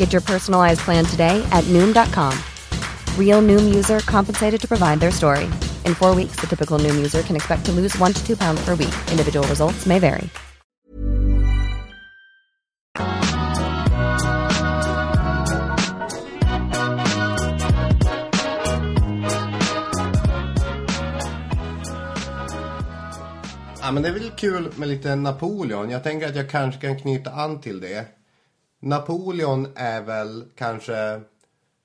Get your personalized plan today at Noom.com. Real Noom user compensated to provide their story. In four weeks, the typical Noom user can expect to lose one to two pounds per week. Individual results may vary. Ja, men det är väl kul med lite Napoleon. Jag tänker att jag kanske kan knyta an till det. Napoleon är väl kanske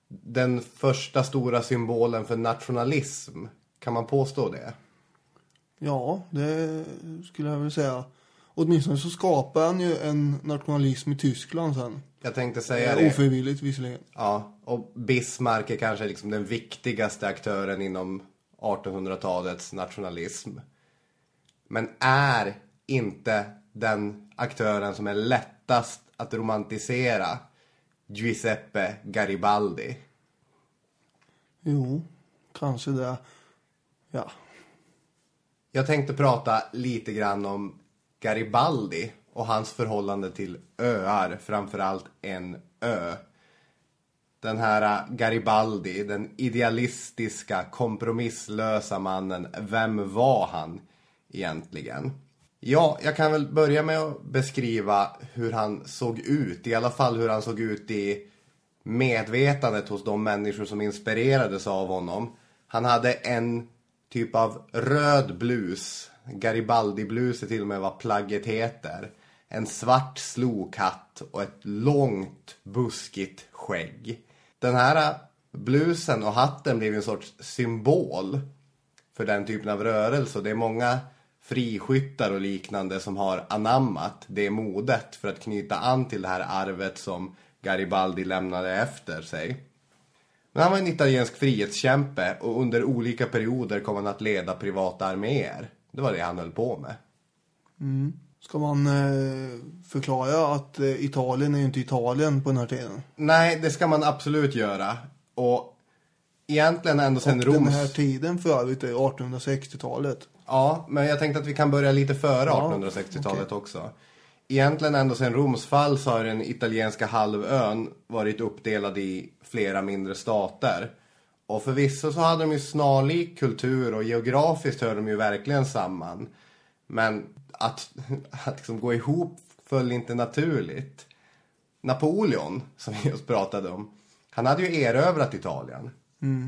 den första stora symbolen för nationalism. Kan man påstå det? Ja, det skulle jag vilja säga. Åtminstone så skapar han ju en nationalism i Tyskland sen. Jag tänkte säga det. Ofrivilligt visserligen. Ja, och Bismarck är kanske liksom den viktigaste aktören inom 1800-talets nationalism. Men är inte den aktören som är lättast att romantisera Giuseppe Garibaldi? Jo, kanske det. Ja. Jag tänkte prata lite grann om Garibaldi och hans förhållande till öar, framförallt en ö. Den här Garibaldi, den idealistiska, kompromisslösa mannen, vem var han egentligen? Ja, jag kan väl börja med att beskriva hur han såg ut, i alla fall hur han såg ut i medvetandet hos de människor som inspirerades av honom. Han hade en typ av röd blus, Garibaldi-blus är till och med vad plagget heter. En svart slokhatt och ett långt buskigt skägg. Den här blusen och hatten blev en sorts symbol för den typen av rörelse. Det är många friskyttar och liknande som har anammat det modet för att knyta an till det här arvet som Garibaldi lämnade efter sig. Men han var en italiensk frihetskämpe och under olika perioder kom han att leda privata arméer. Det var det han höll på med. Ska man eh, förklara att eh, Italien är ju inte Italien på den här tiden? Nej, det ska man absolut göra. Och egentligen ändå sen Roms... den här tiden för övrigt är 1860-talet. Ja, men jag tänkte att vi kan börja lite före Ja, 1860-talet också. Egentligen ända sedan Roms fall så har den italienska halvön varit uppdelad i flera mindre stater. Och förvisso så hade de ju snarlik kultur och geografiskt hör de ju verkligen samman. Men att, att liksom gå ihop föll inte naturligt. Napoleon, som vi just pratade om, han hade ju erövrat Italien.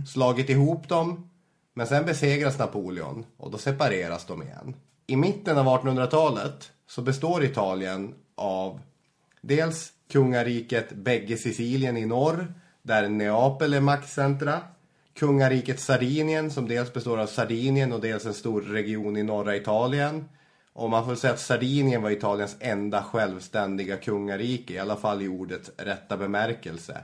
Slagit ihop dem, men sen besegras Napoleon och då separeras de igen. I mitten av 1800-talet så består Italien av dels kungariket bägge Sicilien i norr, där Neapel är maktcentra. Kungariket Sardinien som dels består av Sardinien och dels en stor region i norra Italien. Och man får säga att Sardinien var Italiens enda självständiga kungarike, i alla fall i ordets rätta bemärkelse.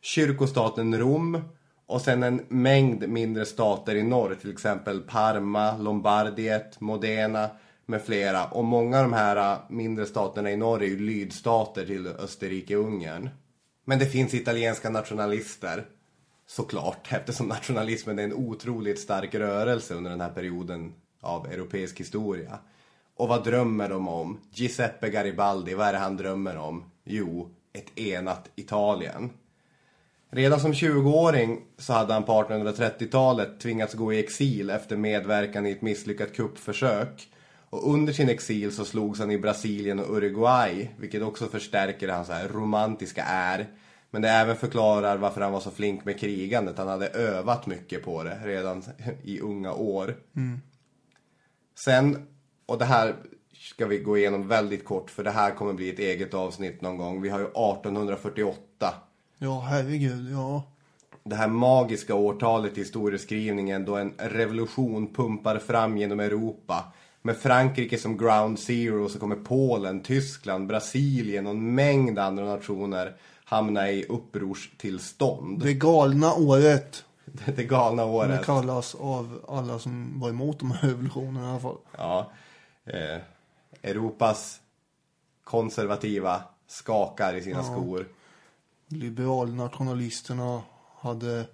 Kyrkostaten Rom och sen en mängd mindre stater i norr, till exempel Parma, Lombardiet, Modena med flera. Och många av de här äh, mindre staterna i norr är ju lydstater till Österrike-Ungern. Men det finns italienska nationalister, såklart, eftersom nationalismen är en otroligt stark rörelse under den här perioden av europeisk historia. Och vad drömmer de om? Giuseppe Garibaldi, vad är det han drömmer om? Jo, ett enat Italien. Redan som 20-åring så hade han på 1830-talet tvingats gå i exil efter medverkan i ett misslyckat kuppförsök. Och under sin exil så slogs han i Brasilien och Uruguay, vilket också förstärker hans här romantiska är. Men det även förklarar varför han var så flink med krigandet. Han hade övat mycket på det redan i unga år. Sen, och det här ska vi gå igenom väldigt kort för det här kommer bli ett eget avsnitt någon gång. Vi har ju 1848 Ja, herregud, ja. det här magiska årtalet i historieskrivningen då en revolution pumpar fram genom Europa. Med Frankrike som ground zero så kommer Polen, Tyskland, Brasilien och en mängd andra nationer hamna i upprorstillstånd. Det galna året. Det, det galna Som det året. kallas av alla som var emot de här revolutionerna i alla fall. Ja. Eh, Europas konservativa skakar i sina Ja. skor. Liberalnationalisterna hade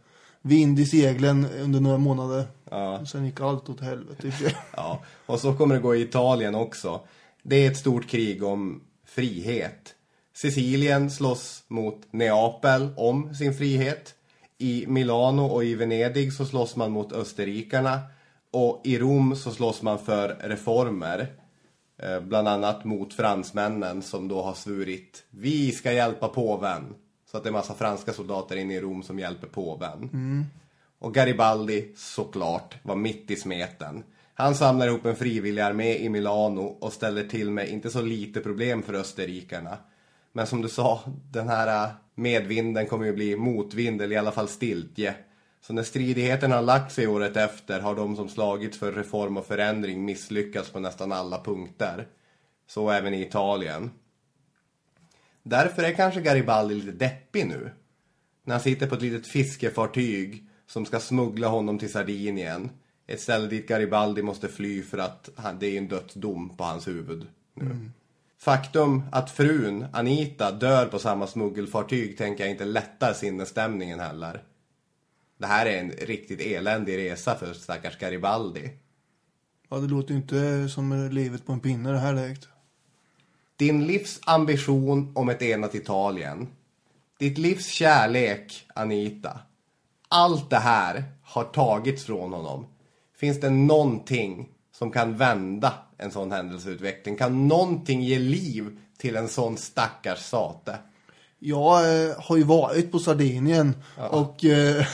vind i seglen under några månader. Ja. Sen gick allt åt helvete och. Ja, och så kommer det gå i Italien också. Det är ett stort krig om frihet. Sicilien slåss mot Neapel om sin frihet. I Milano och i Venedig så slåss man mot österrikarna. Och i Rom så slåss man för reformer. Eh, Bland annat mot fransmännen som då har svurit Vi ska hjälpa påven. Så att det är massa franska soldater inne i Rom som hjälper påven. Och Garibaldi, såklart, var mitt i smeten. Han samlar ihop en frivillig armé i Milano och ställer till med inte så lite problem för österrikarna. Men som du sa, den här äh, medvinden kommer ju bli motvind eller i alla fall stiltje. Så när stridigheterna har lagt sig året efter har de som slagits för reform och förändring misslyckats på nästan alla punkter. Så även i Italien. Därför är kanske Garibaldi lite deppig nu. När han sitter på ett litet fiskefartyg som ska smuggla honom till Sardinien. Ett ställe dit Garibaldi måste fly för att han, det är en dödsdom på hans huvud nu. Faktum att frun, Anita, dör på samma smuggelfartyg tänker jag inte lättar sinnesstämningen heller. Det här är en riktigt eländig resa för stackars Garibaldi. Ja, det låter ju inte som livet på en pinne det här direkt. Din livs ambition om ett enat Italien. Ditt livs kärlek, Anita. Allt det här har tagits från honom. Finns det någonting som kan vända en sån händelseutveckling? Kan någonting ge liv till en sån stackars sate? Jag eh, har ju varit på Sardinien och eh,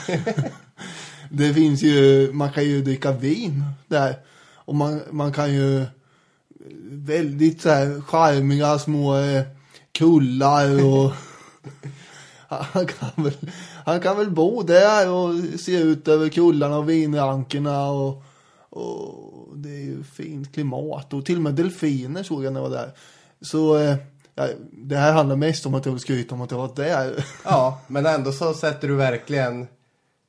det finns ju, man kan ju dricka vin där. Och man, man kan ju väldigt så här charmiga små eh, kullar och han kan, väl, han kan väl bo där och se ut över kullarna och vinrankerna och, och det är ju fint klimat och till och med delfiner såg jag när jag var där. Så eh, det här handlar mest om att jag vill skryta om att jag var där. Ja, men ändå så sätter du verkligen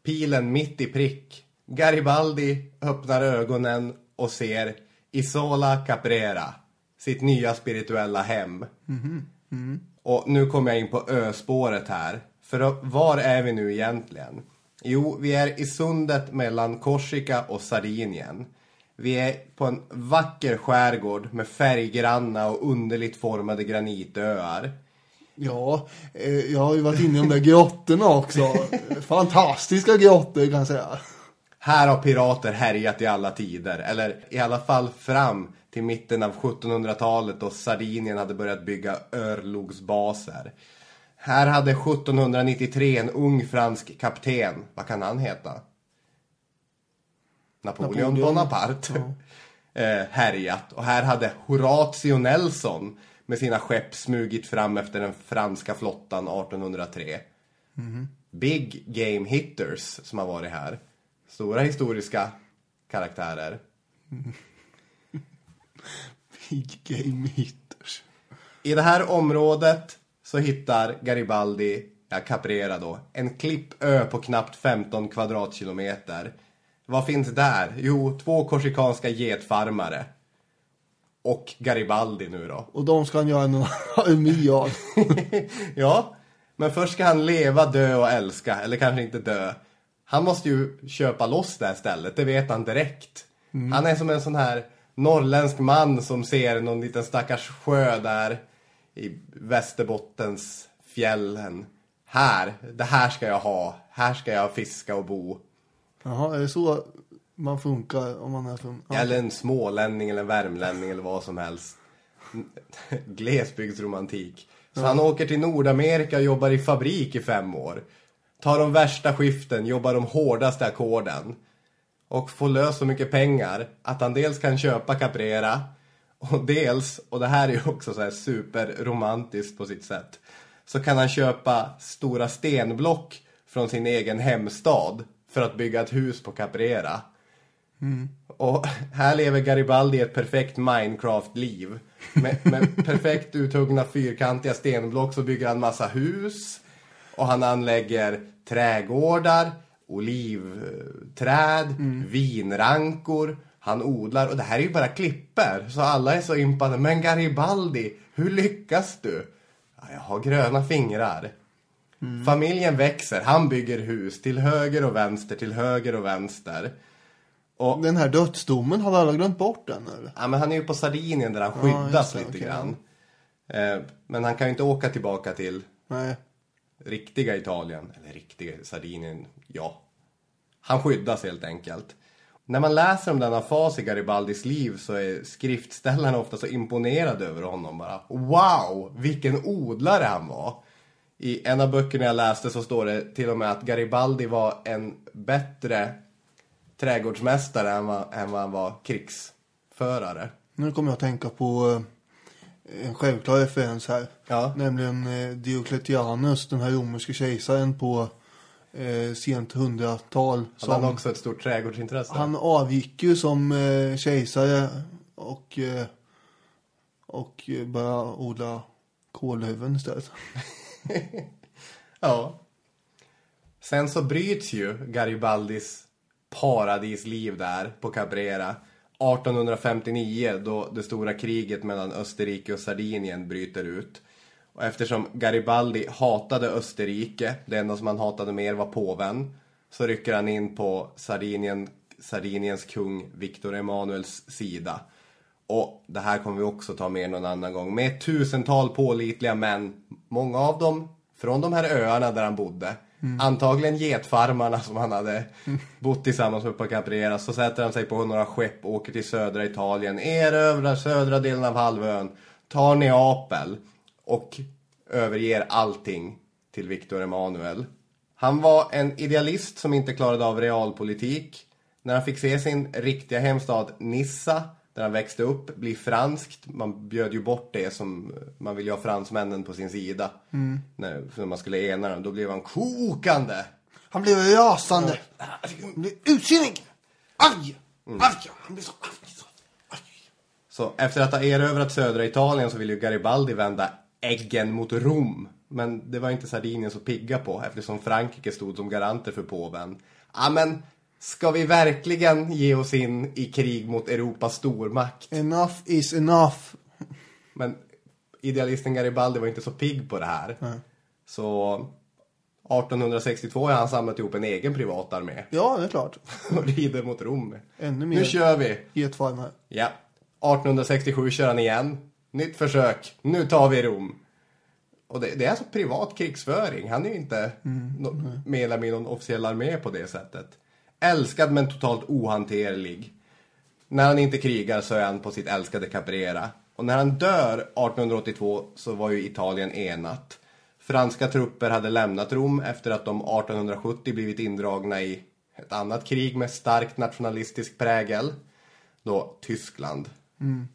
pilen mitt i prick. Garibaldi öppnar ögonen och ser Isola Caprera. sitt nya spirituella hem. Mhm. Mm. Och nu kommer jag in på öspåret här. För var är vi nu egentligen? Jo, vi är i sundet mellan Korsika och Sardinien. Vi är på en vacker skärgård med färggranna och underligt formade granitöar. Ja, eh, jag har ju varit inne i de där grottorna också. Fantastiska grottor kan jag säga. Här har pirater härjat i alla tider, eller i alla fall fram till mitten av 1700-talet då Sardinien hade börjat bygga örlogsbaser. Här hade 1793 en ung fransk kapten, vad kan han heta? Napoleon, Napoleon. Bonaparte. eh, härjat. Och här hade Horatio Nelson med sina skepp smugit fram efter den franska flottan 1803. Mhm. Big Game Hitters som har varit här. Stora historiska karaktärer. Big game hitters. I det här området så hittar Garibaldi, ja Caprera då, en klippö på knappt 15 kvadratkilometer. Vad finns där? Jo, två korsikanska getfarmare. Och Garibaldi nu då. Och de ska han göra en armé av. Ja, men först ska han leva, dö och älska. Eller kanske inte dö. Han måste ju köpa loss det här stället, det vet han direkt. Mm. Han är som en sån här norrländsk man som ser någon liten stackars sjö där i Västerbottens fjällen. Här, det här ska jag ha. Här ska jag fiska och bo. Jaha, är det så man funkar om man är från... Ja. Eller en smålänning eller en värmlänning eller vad som helst. Glesbygdsromantik. Så Ja. han åker till Nordamerika och jobbar i fabrik i fem år. Tar de värsta skiften, jobbar de hårdaste ackorden. Och får lös så mycket pengar att han dels kan köpa Caprera och dels, och det här är ju också så här superromantiskt på sitt sätt, så kan han köpa stora stenblock från sin egen hemstad för att bygga ett hus på Caprera. Mm. Och här lever Garibaldi ett perfekt Minecraft-liv. Med, med perfekt uthuggna fyrkantiga stenblock så bygger han massa hus. Och han anlägger trädgårdar, olivträd, vinrankor. Han odlar, och det här är ju bara klipper. Så alla är så impade. Men Garibaldi, hur lyckas du? Ja, jag har gröna fingrar. Familjen växer, han bygger hus till höger och vänster, till höger och vänster. Och, Den här dödsdomen, har alla glömt bort den eller? ja, men han är ju på Sardinien där han Ja, skyddas just det, lite okej, grann. Eh, men han kan ju inte åka tillbaka till Nej riktiga Italien. Eller riktiga Sardinien, ja. Han skyddas helt enkelt. När man läser om denna fas i Garibaldis liv så är skriftställarna ofta så imponerade över honom bara. Wow, vilken odlare han var. I en av böckerna jag läste så står det till och med att Garibaldi var en bättre trädgårdsmästare än vad, än vad han var krigsförare. Nu kommer jag att tänka på eh, en självklar referens här. Ja. Nämligen eh, Diocletianus, den här romerske kejsaren på eh, sent hundratal. Hade han också ett stort trädgårdsintresse? han avgick ju som eh, kejsare och, eh, och eh, började odla kålhuvuden istället. Ja. Sen så bryts ju Garibaldis paradisliv där på Cabrera 1859 då det stora kriget mellan Österrike och Sardinien bryter ut. Och eftersom Garibaldi hatade Österrike, det enda som han hatade mer var påven, så rycker han in på Sardinien, Sardiniens kung Victor Emanuels sida. Och det här kommer vi också ta med någon annan gång. Med ett tusental pålitliga män. Många av dem från de här öarna där han bodde. Mm. Antagligen getfarmarna som han hade bott tillsammans med på Caprera. Så sätter han sig på några skepp och åker till södra Italien. Erövrar södra delen av halvön. Tar Neapel. Och överger allting till Victor Emanuel. Han var en idealist som inte klarade av realpolitik. När han fick se sin riktiga hemstad Nissa, där han växte upp, bli franskt. Man bjöd ju bort det som man vill ju ha fransmännen på sin sida. Mm. När, när man skulle ena dem, då blev han kokande. Han blev rasande. Han blev utsinnig. Arg. Mm. Arg. Han blev så arg. Så efter att ha erövrat södra Italien så ville ju Garibaldi vända äggen mot Rom. Men det var inte Sardinien så pigga på eftersom Frankrike stod som garanter för påven. Ja men, ska vi verkligen ge oss in i krig mot Europas stormakt? Enough is enough. Men idealisten Garibaldi var inte så pigg på det här. Nej. Så 1862 har han samlat ihop en egen privatarmé Ja, det är klart. och rider mot Rom. Ännu mer Nu kör vi! getfarmar. Ja. 1867 kör han igen. Nytt försök. Nu tar vi Rom. Och det, det är alltså privat krigsföring. Han är ju inte no, medlem i någon officiell armé på det sättet. Älskad men totalt ohanterlig. När han inte krigar så är han på sitt älskade Caprera. Och när han dör 1882 så var ju Italien enat. Franska trupper hade lämnat Rom efter att de 1870 blivit indragna i ett annat krig med starkt nationalistisk prägel. Då Tyskland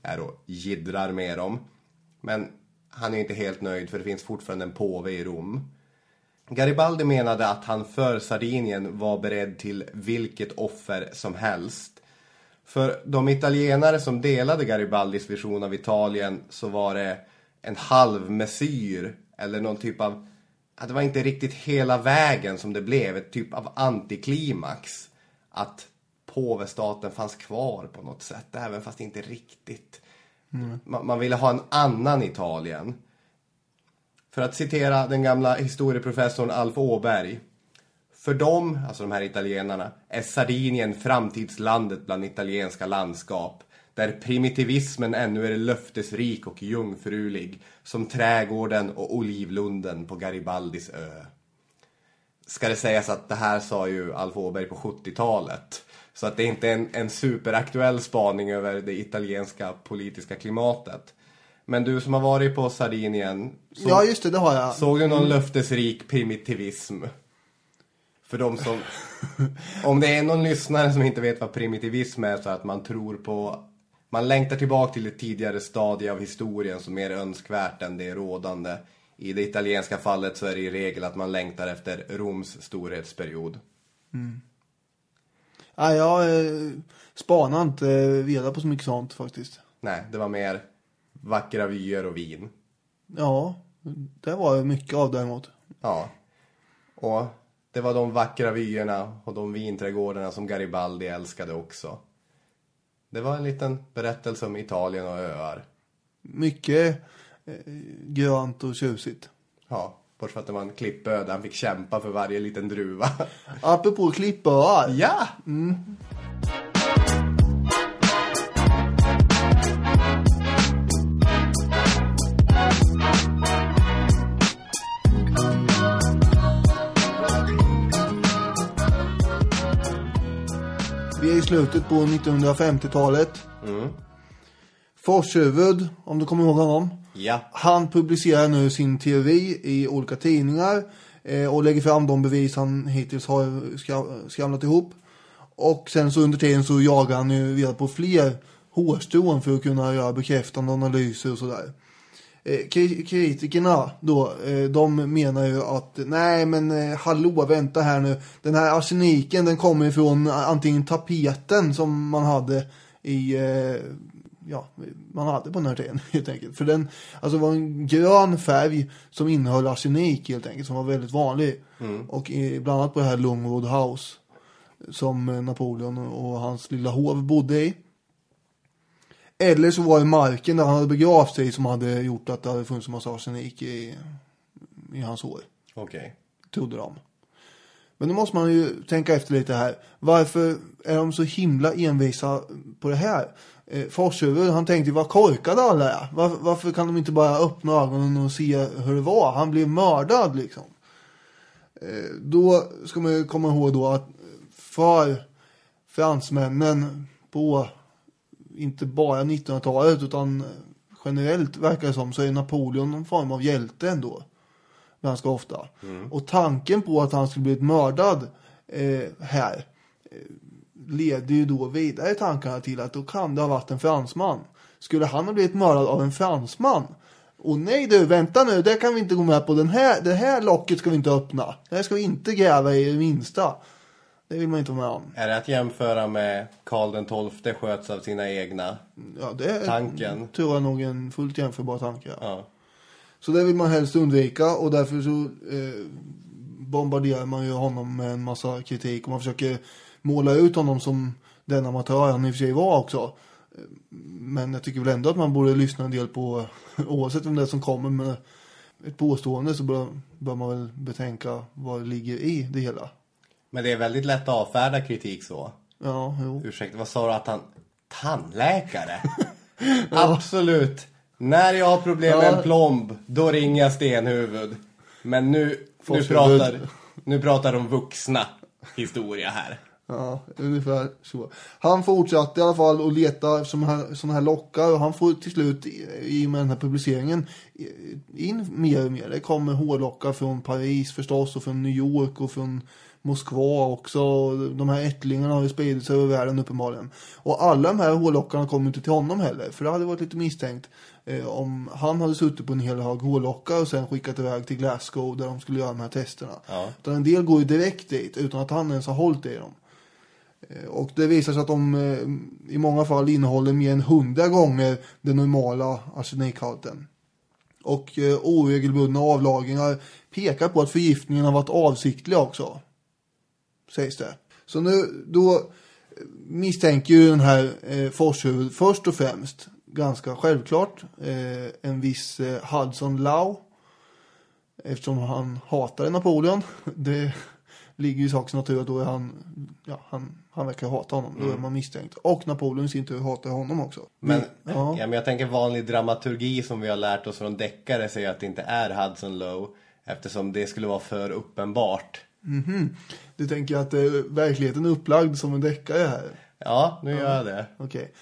är och jiddrar med dem. Men han är inte helt nöjd för det finns fortfarande en påve i Rom. Garibaldi menade att han för Sardinien var beredd till vilket offer som helst. För de italienare som delade Garibaldis vision av Italien så var det en halv mesyr eller någon typ av, det var inte riktigt hela vägen som det blev, ett typ av antiklimax. Att påvestaten fanns kvar på något sätt, även fast inte riktigt. Man, man ville ha en annan Italien. För att citera den gamla historieprofessorn Alf Åberg. För dem, alltså de här italienarna, är Sardinien framtidslandet bland italienska landskap. Där primitivismen ännu är löftesrik och jungfrulig. Som trädgården och olivlunden på Garibaldis ö. Ska det sägas att det här sa ju Alf Åberg på 70-talet. Så att det är inte är en, en superaktuell spaning över det italienska politiska klimatet. Men du som har varit på Sardinien. så- Ja, just det, det har jag. Såg du någon löftesrik primitivism? För de som... Om det är någon lyssnare som inte vet vad primitivism är så att man tror på... Man längtar tillbaka till ett tidigare stadie av historien som är önskvärt än det rådande. I det italienska fallet så är det i regel att man längtar efter Roms storhetsperiod. Ja, jag eh, spanar inte eh, vidare på så mycket sånt faktiskt. Nej, det var mer vackra vyer och vin. Ja, det var mycket av däremot. Ja. Och det var de vackra vyerna och de vinträdgårdarna som Garibaldi älskade också. Det var en liten berättelse om Italien och öar. Mycket eh, grönt och tjusigt. Ja, bortsett från att det var en klippö där han fick kämpa för varje liten druva. Apropå klippöar. Ja! Vi slutet på 1950-talet. Forshuvud, om du kommer ihåg honom. Ja. Han publicerar nu sin teori i olika tidningar eh, och lägger fram de bevis han hittills har skra- skramlat ihop. Och sen så under tiden så jagar han ju vidare på fler hårstrån för att kunna göra bekräftande analyser och sådär. Eh, kri- kritikerna då, eh, de menar ju att nej men eh, hallå vänta här nu. Den här arseniken den kommer ifrån eh, antingen tapeten som man hade i ja, man hade på den här tiden helt enkelt. För den, alltså det var en grön färg som innehöll arsenik helt enkelt, som var väldigt vanlig. Och i, bland annat på det här Longwood House, som Napoleon och hans lilla hov bodde i. Eller så var det marken där han hade begravt sig som hade gjort att det hade funnits en massa arsenik i, i hans hår, Okej. trodde de. Men då måste man ju tänka efter lite här. Varför är de så himla envisa på det här? Eh, Forshuvud, han tänkte ju vad korkade alla är. Varför, varför kan de inte bara öppna ögonen och se hur det var? Han blev mördad liksom. Eh, då ska man ju komma ihåg då att för fransmännen på inte bara 1900-talet utan generellt verkar det som så är Napoleon någon form av hjälte ändå ganska ofta. Och tanken på att han skulle blivit mördad eh, här eh, leder ju då vidare tankarna till att då kan det ha varit en fransman. Skulle han ha blivit mördad av en fransman? Och nej du, vänta nu, det kan vi inte gå med på. Den här, det här locket ska vi inte öppna. Det här ska vi inte gräva i det minsta. Det vill man inte vara med om. Är det att jämföra med Karl den XII sköts av sina egna? Ja, det är, Tanken. tror jag nog en fullt jämförbar tanke. Ja. Ja. Så det vill man helst undvika och därför så eh, bombarderar man ju honom med en massa kritik och man försöker måla ut honom som den amatör han i och för sig var också. Men jag tycker väl ändå att man borde lyssna en del på, oavsett vem det är som kommer med ett påstående så bör, bör man väl betänka vad det ligger i det hela. Men det är väldigt lätt att avfärda kritik så. Ja, jo. Ursäkta, vad sa du att han... Tandläkare? Absolut. När jag har problem med Ja. en plomb, då ringer jag stenhuvud. Men nu, nu, pratar, nu pratar de vuxna historia här. Ja, ungefär så. Han fortsatte i alla fall att leta sådana här, här lockar och han får till slut i och med den här publiceringen in mer och mer. Det kommer hårlockar från Paris förstås och från New York och från Moskva också. De här ättlingarna har ju spridit sig över världen uppenbarligen. Och alla de här hårlockarna kom inte till honom heller. För det hade varit lite misstänkt eh, om han hade suttit på en hel hög hårlockar och sen skickat iväg till Glasgow där de skulle göra de här testerna. Ja. Utan en del går ju direkt dit utan att han ens har hållit i dem. Eh, Och det visar sig att de eh, i många fall innehåller mer än 100 gånger den normala arsenikhalten. Och eh, oregelbundna avlagringar pekar på att förgiftningen har varit avsiktlig också. Sägs det. Så nu då misstänker ju den här eh, Forshuvud först och främst ganska självklart eh, en viss eh, Hudson Law. Eftersom han hatade Napoleon. Det ligger ju i sakens natur att då är han, ja, han, han verkar hata honom. Då är man misstänkt. Och Napoleon i sin tur hatar honom också. Men, ja. ja. men jag tänker vanlig dramaturgi som vi har lärt oss från deckare säger att det inte är Hudson Lowe. Eftersom det skulle vara för uppenbart. Mhm. Du tänker att eh, verkligheten är upplagd som en deckare här? Ja, nu gör jag det. Okej.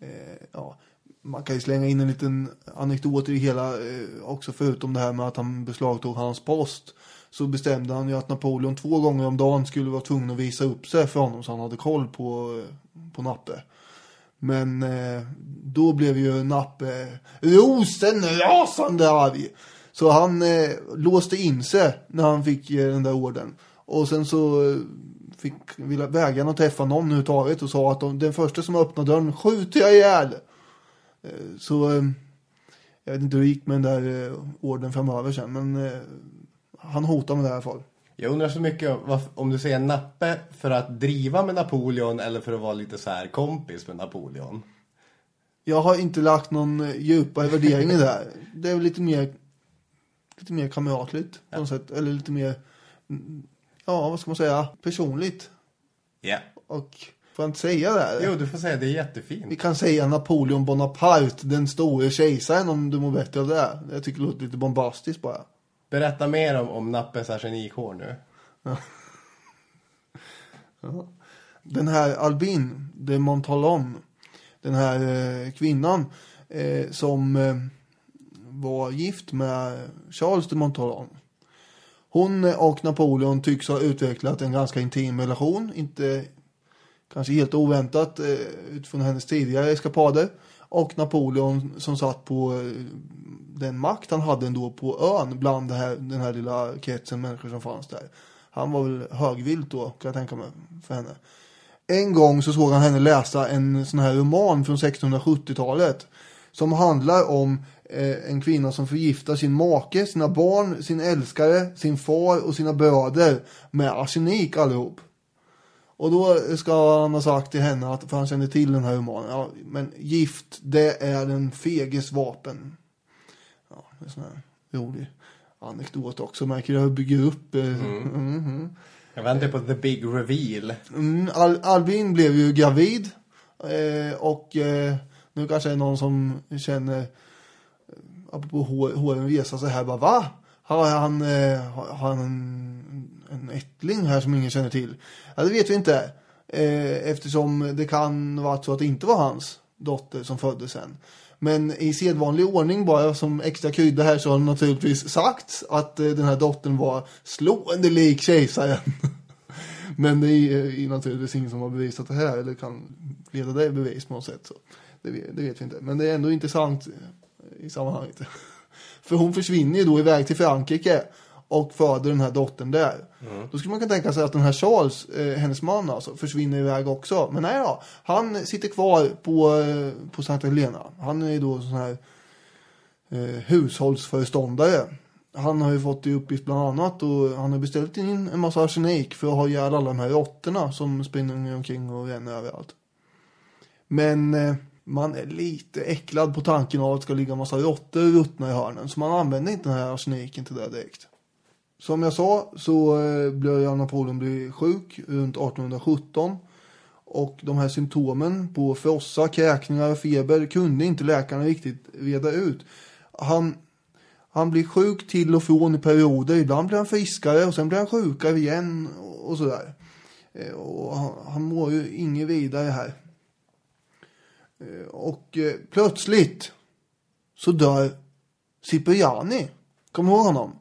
Eh, ja. Man kan ju slänga in en liten anekdot i det hela eh, också förutom det här med att han beslagtog hans post. Så bestämde han ju att Napoleon två gånger om dagen skulle vara tvungen att visa upp sig för honom så han hade koll på, eh, på Nappe. Men eh, då blev ju Nappe rosen rasande arg. Så han eh, låste in sig när han fick eh, den där orden. Och sen så eh, fick ville vägrade han träffa någon överhuvudtaget och sa att de, den första som öppnar dörren skjuter jag ihjäl. Eh, så eh, jag vet inte hur det gick med den där eh, orden framöver sen men han hotade med det i alla fall. Jag undrar så mycket om, du säger Nappe för att driva med Napoleon eller för att vara lite så här kompis med Napoleon. Jag har inte lagt någon djupare värdering i det här. Det är väl lite mer lite mer kamratligt på något sätt. Eller lite mer, mm, ja vad ska man säga, personligt. Ja. Och får jag inte säga det? här? Jo, du får säga det är Vi jättefint. kan säga Napoleon Bonaparte, den store kejsaren om du mår bättre av det. Jag tycker det låter lite bombastiskt bara. Berätta mer om, om Nappes arsenikhår nu. Den här Albin de Montalon, den här eh, kvinnan eh, som eh, var gift med Charles de Montalon. Hon och Napoleon tycks ha utvecklat en ganska intim relation, inte kanske helt oväntat eh, utifrån hennes tidigare eskapader. Och Napoleon som satt på eh, den makt han hade ändå på ön bland det här, den här lilla kretsen människor som fanns där. Han var väl högvilt då kan jag tänka mig för henne. En gång så såg han henne läsa en sån här roman från 1670-talet. Som handlar om eh, en kvinna som förgiftar sin make, sina barn, sin älskare, sin far och sina bröder med arsenik allihop. Och då ska han ha sagt till henne att, för han känner till den här romanen, ja, men gift det är den feges vapen. Ja, är sån här rolig anekdot också, märker jag hur jag bygger upp. Eh, mhm. Jag väntar på the big reveal. Mm, Al Albin blev ju gravid. Eh, och eh, nu kanske det är någon som känner, apropå håren resa sig här, bara va? Har han, eh, har han en, en ättling här som ingen känner till? Ja, det vet vi inte. Eh, eftersom det kan vara så att det inte var hans dotter som föddes sen. Men i sedvanlig ordning bara som extra krydda här så har det naturligtvis sagts att eh, den här dottern var slående lik kejsaren. Men det är, är eh, naturligtvis ingen som har bevisat det här eller kan leda det i bevis på något sätt. Så det, det vet vi inte. Men det är ändå intressant i sammanhanget. För hon försvinner ju då iväg till Frankrike och föder den här dottern där. Då skulle man kunna tänka sig att den här Charles, eh, hennes man alltså, försvinner iväg också. Men nej då, han sitter kvar på, eh, på Santa Helena. Han är ju då sån här eh, hushållsföreståndare. Han har ju fått i uppgift bland annat och han har beställt in en massa arsenik för att ha ihjäl alla de här råttorna som springer omkring och ränner överallt. Men eh, man är lite äcklad på tanken av att det ska ligga en massa råttor ruttna i hörnen. Så man använder inte den här arseniken till det direkt. Som jag sa så eh, blev jag Napoleon bli sjuk runt 1817. Och de här symptomen på frossa, kräkningar och feber kunde inte läkarna riktigt reda ut. Han, han blir sjuk till och från i perioder. Ibland blir han friskare och sen blir han sjukare igen och sådär. Eh, och han, han mår ju inget vidare här. Eh, Och eh, plötsligt så dör Cipriani. Kommer du ihåg honom?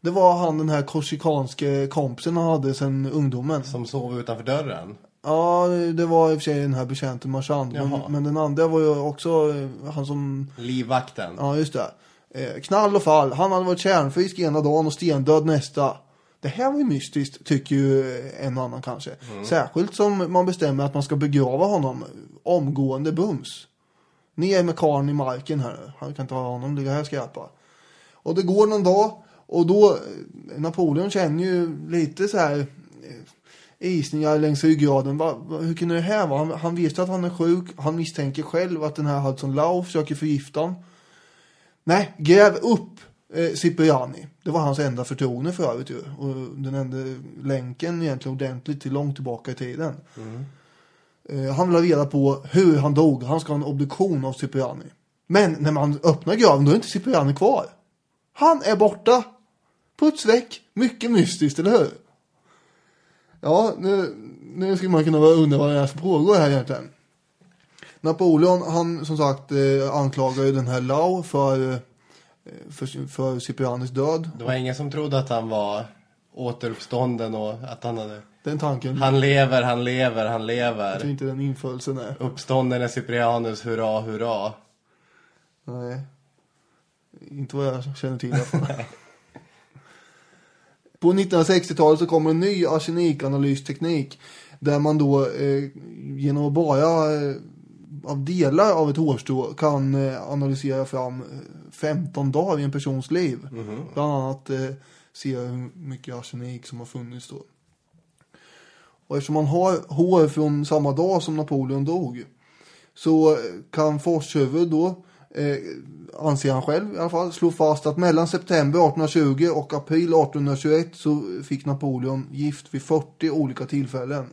Det var han den här korsikanske kompisen han hade sedan ungdomen. Som sov utanför dörren. Ja, det var i och för sig den här betjänten Marchand. Men, men den andra var ju också eh, han som... Livvakten. Ja, just det. Eh, knall och fall. Han hade varit kärnfrisk ena dagen och stendöd nästa. Det här var ju mystiskt, tycker ju en och annan kanske. Särskilt som man bestämmer att man ska begrava honom omgående bums. Ner med karln i marken här. Han kan inte ha honom ligga här och skräpa. Och det går någon dag och då, eh, Napoleon känner ju lite så här eh, isningar längs ryggraden. Va, va, hur kunde det här vara? Han, han visste att han är sjuk. Han misstänker själv att den här Hudson Lau försöker förgifta honom. Nej, gräv upp eh, Cipriani. Det var hans enda förtroende för övrigt ju. Och den enda länken egentligen ordentligt till långt tillbaka i tiden. Mm. Eh, han vill ha reda på hur han dog. Han ska ha en obduktion av Cipriani. Men när man öppnar graven då är inte Cipriani kvar. Han är borta. Puts väck. Mycket mystiskt, eller hur? Ja, nu, nu skulle man kunna undra vad det är som pågår här egentligen. Napoleon, han som sagt eh, anklagar ju den här Lau för, eh, för, för Ciprianis död. Det var ingen som trodde att han var återuppstånden och att han hade... Den tanken. Han lever, han lever, han Jag lever. tror inte den inföllsen är. Uppstånden är Cyprianus, hurra, hurra. Nej. Inte vad jag känner till i alla fall. På 1960-talet så kommer en ny arsenikanalysteknik. Där man då eh, genom att bara eh, av delar av ett hårstrå kan eh, analysera fram eh, 15 dagar i en persons liv. Bland annat eh, se hur mycket arsenik som har funnits då. Och eftersom man har hår från samma dag som Napoleon dog så kan Forshuvud då, eh, anser han själv i alla fall, slå fast att mellan september 1820 och april 1821 så fick Napoleon gift vid 40 olika tillfällen.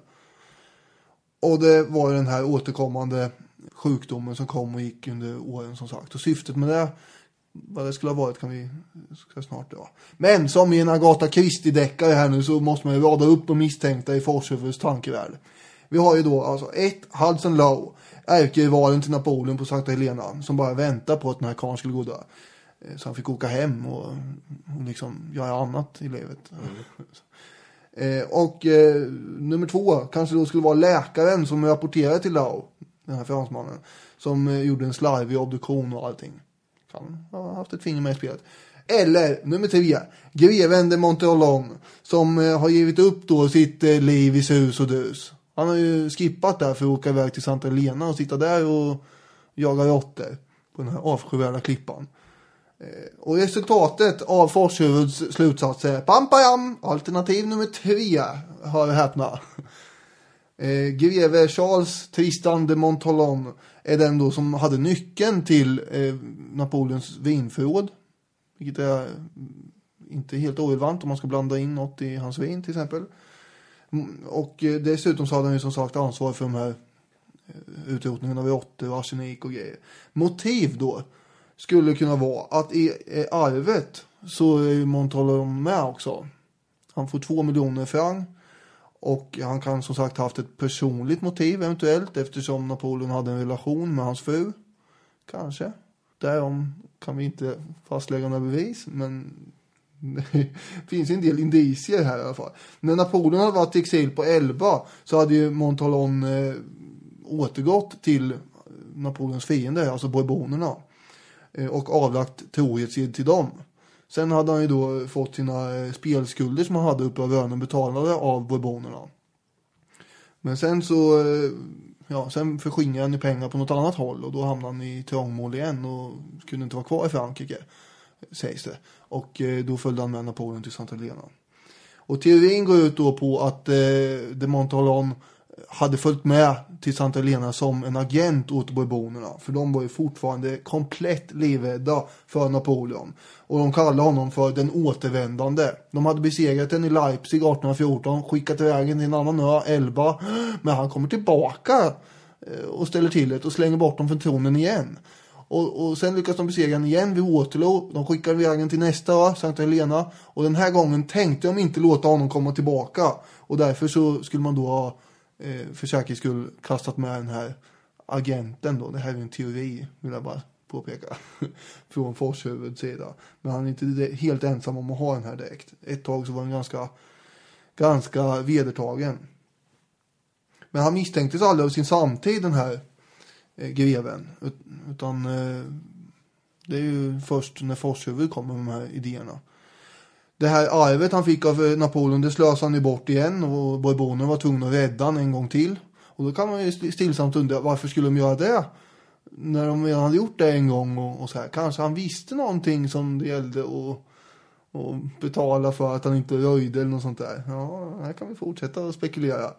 Och det var den här återkommande sjukdomen som kom och gick under åren som sagt. Och syftet med det, vad det skulle ha varit kan vi ska snart dra. Men som i en Agatha Christie-deckare här nu så måste man ju rada upp de misstänkta i Forshuvuds tankevärld. Vi har ju då alltså ett, Hudson Lowe, ärkerivalen till Napoleon på Sankta Helena, som bara väntar på att den här karln skulle gå och dö. Eh, Så han fick åka hem och, och liksom göra annat i livet. Eh, och eh, nummer två kanske då skulle vara läkaren som rapporterade till Lau, den här fransmannen, som eh, gjorde en slarvig obduktion och allting han har haft ett finger med i spelet. Eller nummer tre, greven de Monteolon, som eh, har givit upp då sitt eh, liv i sus och dus. Han har ju skippat där för att åka iväg till Santa Elena och sitta där och jaga råttor på den här avskyvärda klippan. Eh, och resultatet av Forshuvuds slutsats är Pampajam, alternativ nummer tre, hör och häpna. Eh, greve Charles Tristan de Montolon är den då som hade nyckeln till eh, Napoleons vinförråd. Vilket är mm, inte helt orelevant om man ska blanda in något i hans vin till exempel. Mm, och eh, dessutom så hade han ju som sagt ansvar för de här eh, utrotningen av råttor och arsenik och grejer. Motiv då skulle kunna vara att i eh, arvet så är ju Montolon med också. Han får två miljoner franc och han kan som sagt haft ett personligt motiv eventuellt eftersom Napoleon hade en relation med hans fru. Kanske. Därom kan vi inte fastlägga några bevis men det finns en del indicier här i alla fall. När Napoleon hade varit i exil på Elba så hade ju Montalon eh, återgått till Napoleons fiender, alltså bourbonerna. Eh, och avlagt trohetsed till dem. Sen hade han ju då fått sina eh, spelskulder som han hade uppe av önen betalade av bourbonerna. Men sen så, eh, ja, sen förskingrade han ju pengar på något annat håll och då hamnade han i trångmål igen och kunde inte vara kvar i Frankrike, sägs det. Och eh, då följde han med Napoleon till Santa Helena. Och teorin går ut då på att eh, de Montalon hade följt med till Santa Elena som en agent åt bourbonerna. För de var ju fortfarande komplett livrädda för Napoleon. Och de kallade honom för den återvändande. De hade besegrat den i Leipzig 1814, skickat iväg den till en annan ö, Elba. Men han kommer tillbaka eh, och ställer till det och slänger bort dem från tronen igen. Och, och sen lyckas de besegra den igen vid Waterloo. De skickar iväg den till nästa ö, Santa Helena. Och den här gången tänkte de inte låta honom komma tillbaka. Och därför så skulle man då ha eh, för säkerhets skull kastat med den här agenten då. Det här är en teori, vill jag bara påpeka. Från Forshuvuds sida. Men han är inte helt ensam om att ha den här direkt. Ett tag så var den ganska, ganska vedertagen. Men han misstänktes aldrig av sin samtid, den här eh, greven. Ut- Utan eh, det är ju först när Forshuvud kommer med de här idéerna. Det här arvet han fick av eh, Napoleon, det slösade han ju bort igen och bourbonerna var tvungna att rädda han en gång till. Och då kan man ju st- stillsamt undra, varför skulle de göra det? När de redan hade gjort det en gång och, och så här. Kanske han visste någonting som det gällde att och betala för att han inte röjde eller något sånt där. Ja, här kan vi fortsätta att spekulera.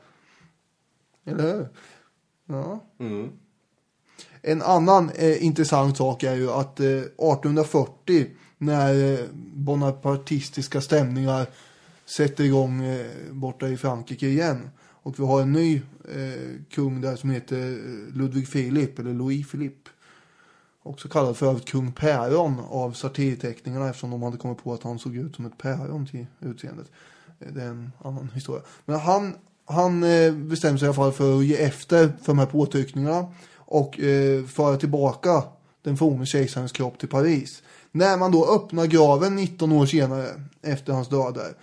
Eller hur? Ja. Mm. En annan eh, intressant sak är ju att eh, 1840 när eh, bonapartistiska stämningar sätter igång eh, borta i Frankrike igen och vi har en ny eh, kung där som heter eh, Ludvig Filip eller Louis Philippe. Också kallad för övrigt kung Päron av satirteckningarna eftersom de hade kommit på att han såg ut som ett päron till utseendet. Det är en annan historia. Men han, han eh, bestämde sig i alla fall för att ge efter för de här påtryckningarna och eh, föra tillbaka den forne kejsarens kropp till Paris. När man då öppnar graven 19 år senare efter hans död där.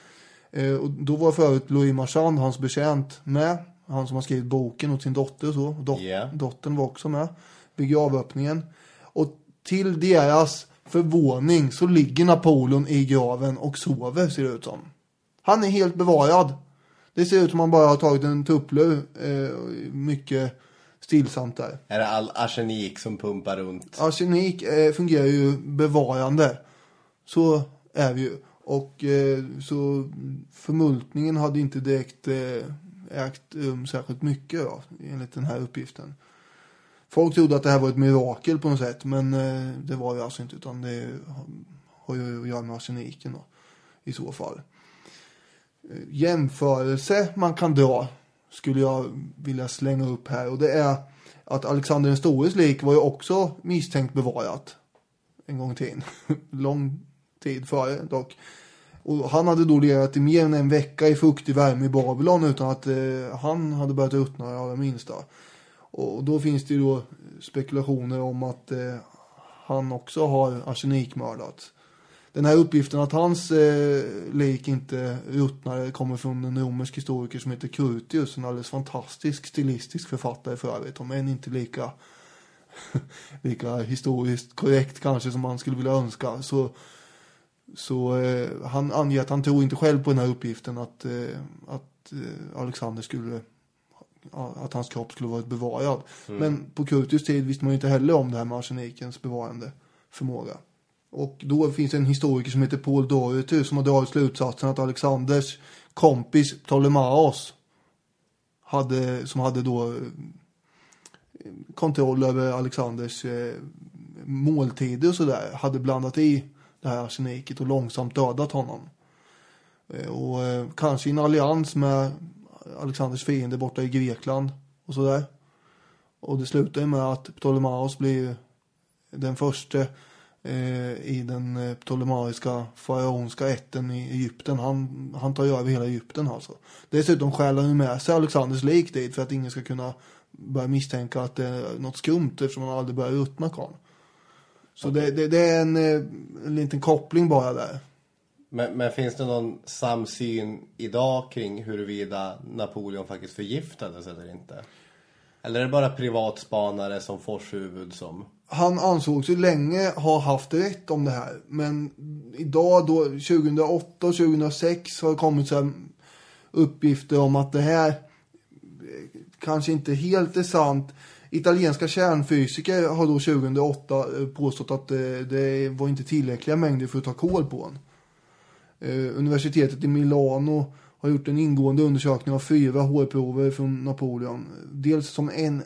Eh, och då var för övrigt Louis Marchand, hans betjänt, med. Han som har skrivit boken åt sin dotter och så. Dot- Ja. Dottern var också med vid gravöppningen. Och till deras förvåning så ligger Napoleon i graven och sover ser det ut som. Han är helt bevarad. Det ser ut som han bara har tagit en tupplur. Eh, mycket stillsamt där. Är det all arsenik som pumpar runt? Arsenik eh, fungerar ju bevarande. Så är vi ju. Och eh, så förmultningen hade inte direkt eh, ägt rum särskilt mycket då, enligt den här uppgiften. Folk trodde att det här var ett mirakel på något sätt, men eh, det var ju alltså inte, utan det har ju att göra med arseniken då, i så fall. Eh, Jämförelse man kan dra skulle jag vilja slänga upp här och det är att Alexander den stores lik var ju också misstänkt bevarat en gång till. Lång tid före dock. Och han hade då legat i mer än en vecka i fuktig värme i Babylon utan att eh, han hade börjat ruttna det allra minsta. Och då finns det ju då spekulationer om att eh, han också har arsenikmördat. Den här uppgiften att hans eh, lik inte ruttnar kommer från en romersk historiker som heter Curtius. En alldeles fantastisk stilistisk författare för övrigt. Om än inte lika, lika historiskt korrekt kanske som man skulle vilja önska. Så, så eh, han anger att han tror inte själv på den här uppgiften att, eh, att eh, Alexander skulle att hans kropp skulle varit bevarad. Mm. Men på Curtius tid visste man ju inte heller om det här med arsenikens bevarande förmåga. Och då finns det en historiker som heter Paul Doherty som har dragit slutsatsen att Alexanders kompis Ptolemaos hade, som hade då eh, kontroll över Alexanders eh, måltider och sådär, hade blandat i det här arseniket och långsamt dödat honom. Eh, och kanske i en allians med Alexanders fiende borta i Grekland och sådär. Och det slutar ju med att Ptolemaos blir den första i den eh, ptolemaiska faraonska ätten i Egypten. Han, han tar ju över hela Egypten alltså. Dessutom stjäl han ju med sig Alexanders lik dit för att ingen ska kunna börja misstänka att det är något skumt eftersom han aldrig börjar ruttna karln. Så det, det, det är en, eh, en liten koppling bara där. Men, men finns det någon samsyn idag kring huruvida Napoleon faktiskt förgiftades eller inte? Eller är det bara privatspanare som Forshuvud som han ansågs ju länge ha haft rätt om det här. Men idag då, 2008 och 2006 har det kommit så här uppgifter om att det här eh, kanske inte helt är sant. Italienska kärnfysiker har då 2008 eh, påstått att det, det var inte tillräckliga mängder för att ta kål på en. Universitetet i Milano har har gjort en ingående undersökning av fyra hårprover från Napoleon. Dels som en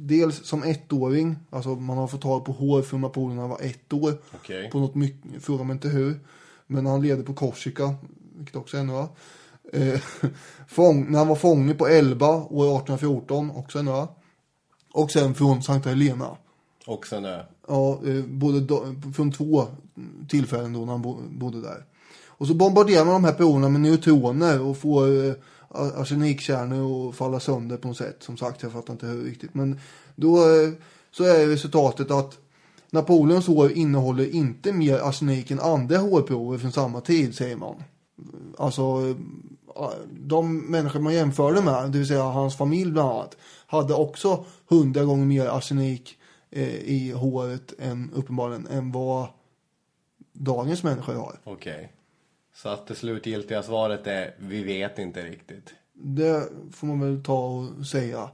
Dels som ettåring, alltså man har fått tag på hår från Napoleon när han var ett år. Okej. På något mycket, fråga mig inte hur. Men han levde på Korsika, vilket också är ö. Eh, fång, när han var fånge på Elba år 1814, också en ö. Och sen från Sankta Helena. Också en ö. Ja, eh, både då, från två tillfällen då när han bo, bodde där. Och så bombarderar man de här proverna med neutroner och får eh, arsenikkärnor alltså och falla sönder på något sätt. Som sagt, jag fattar inte hur riktigt. Men då eh, så är resultatet att Napoleons hår innehåller inte mer arsenik än andra hårprover från samma tid, säger man. Alltså, eh, de människor man jämförde med, det vill säga hans familj bland annat, hade också hundra gånger mer arsenik eh, i håret än uppenbarligen än vad dagens människor har. Okej. Så att det slutgiltiga svaret är vi vet inte riktigt. Det får man väl ta och säga.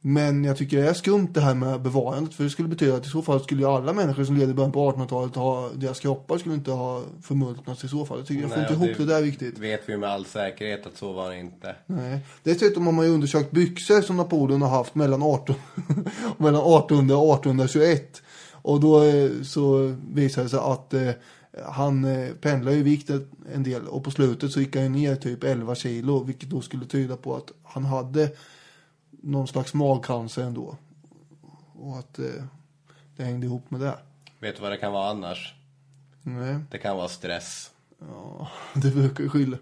Men jag tycker det är skumt det här med bevarandet. För det skulle betyda att i så fall skulle ju alla människor som levde i början på 1800-talet ha, deras kroppar skulle inte ha förmultnats i så fall. Jag, tycker, jag får Nej, inte ihop det där riktigt. vet vi med all säkerhet att så var det inte. Nej. Dessutom har man ju undersökt byxor som Napoleon har haft mellan 18, mellan 1800 och 1821. Och då eh, så visade det sig att eh, han eh, pendlar i vikt ett- en del och på slutet så gick han ner typ 11 kilo vilket då skulle tyda på att han hade någon slags magcancer ändå. Och att eh, det hängde ihop med det. Vet du vad det kan vara annars? Nej, Det kan vara stress. ja, det brukar skylla.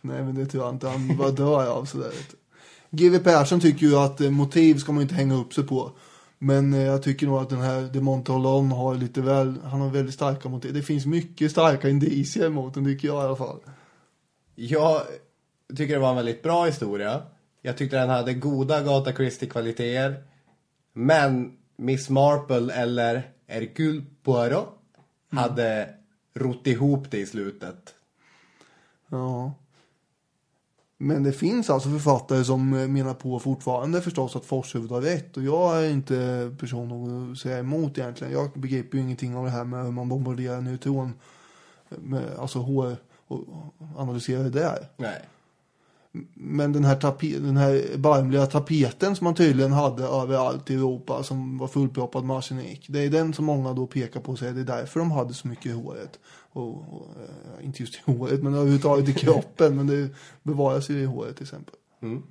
Nej men det tror jag inte, han bara dör av sådär. GW Persson tycker ju att eh, motiv ska man inte hänga upp sig på. Men eh, jag tycker nog att den här De Montolon har lite väl, han har väldigt starka motiv. Det finns mycket starka indicier mot den tycker jag i alla fall. Jag tycker det var en väldigt bra historia. Jag tyckte den hade goda Agatha Christie-kvaliteter. Men Miss Marple eller Hercule Poirot hade rott ihop det i slutet. Ja. Men det finns alltså författare som eh, menar på fortfarande förstås att Forshuvud har rätt. Och jag är inte person att säga emot egentligen. Jag begriper ju ingenting av det här med hur man bombarderar neutron. Med, alltså hår och och analyserar det där. Nej. Men den här, tape- den här barmliga tapeten som man tydligen hade överallt i Europa som var fullproppad med arsenik. Det är den som många då pekar på och säger det är därför de hade så mycket i håret. Och, och, eh, inte just i håret men överhuvudtaget i kroppen. men det bevaras ju i håret till exempel. Mm.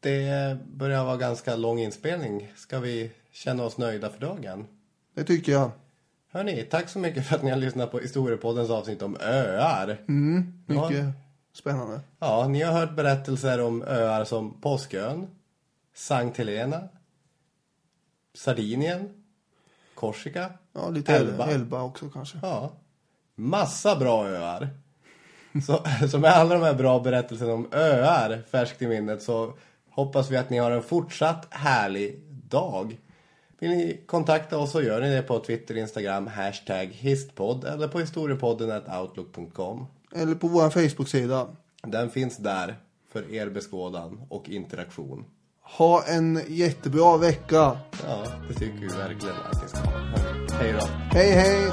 Det börjar vara ganska lång inspelning. Ska vi känna oss nöjda för dagen? Det tycker jag. Hörni, tack så mycket för att ni har lyssnat på Historiepoddens avsnitt om öar. Mm, Ja. mycket spännande. Ja, ni har hört berättelser om öar som Påskön, Sankt Helena, Sardinien, Korsika, Ja, lite Elba, Elba också kanske. Ja, massa bra öar. Så, så med alla de här bra berättelserna om öar färskt i minnet så hoppas vi att ni har en fortsatt härlig dag. Vill ni kontakta oss så gör ni det på Twitter, Instagram, hashtag histpodd eller på historiepodden outlook.com. Eller på vår Facebook-sida. Den finns där för er beskådan och interaktion. Ha en jättebra vecka. Ja, det tycker vi verkligen att ni ska ha. Hej då. Hej hej!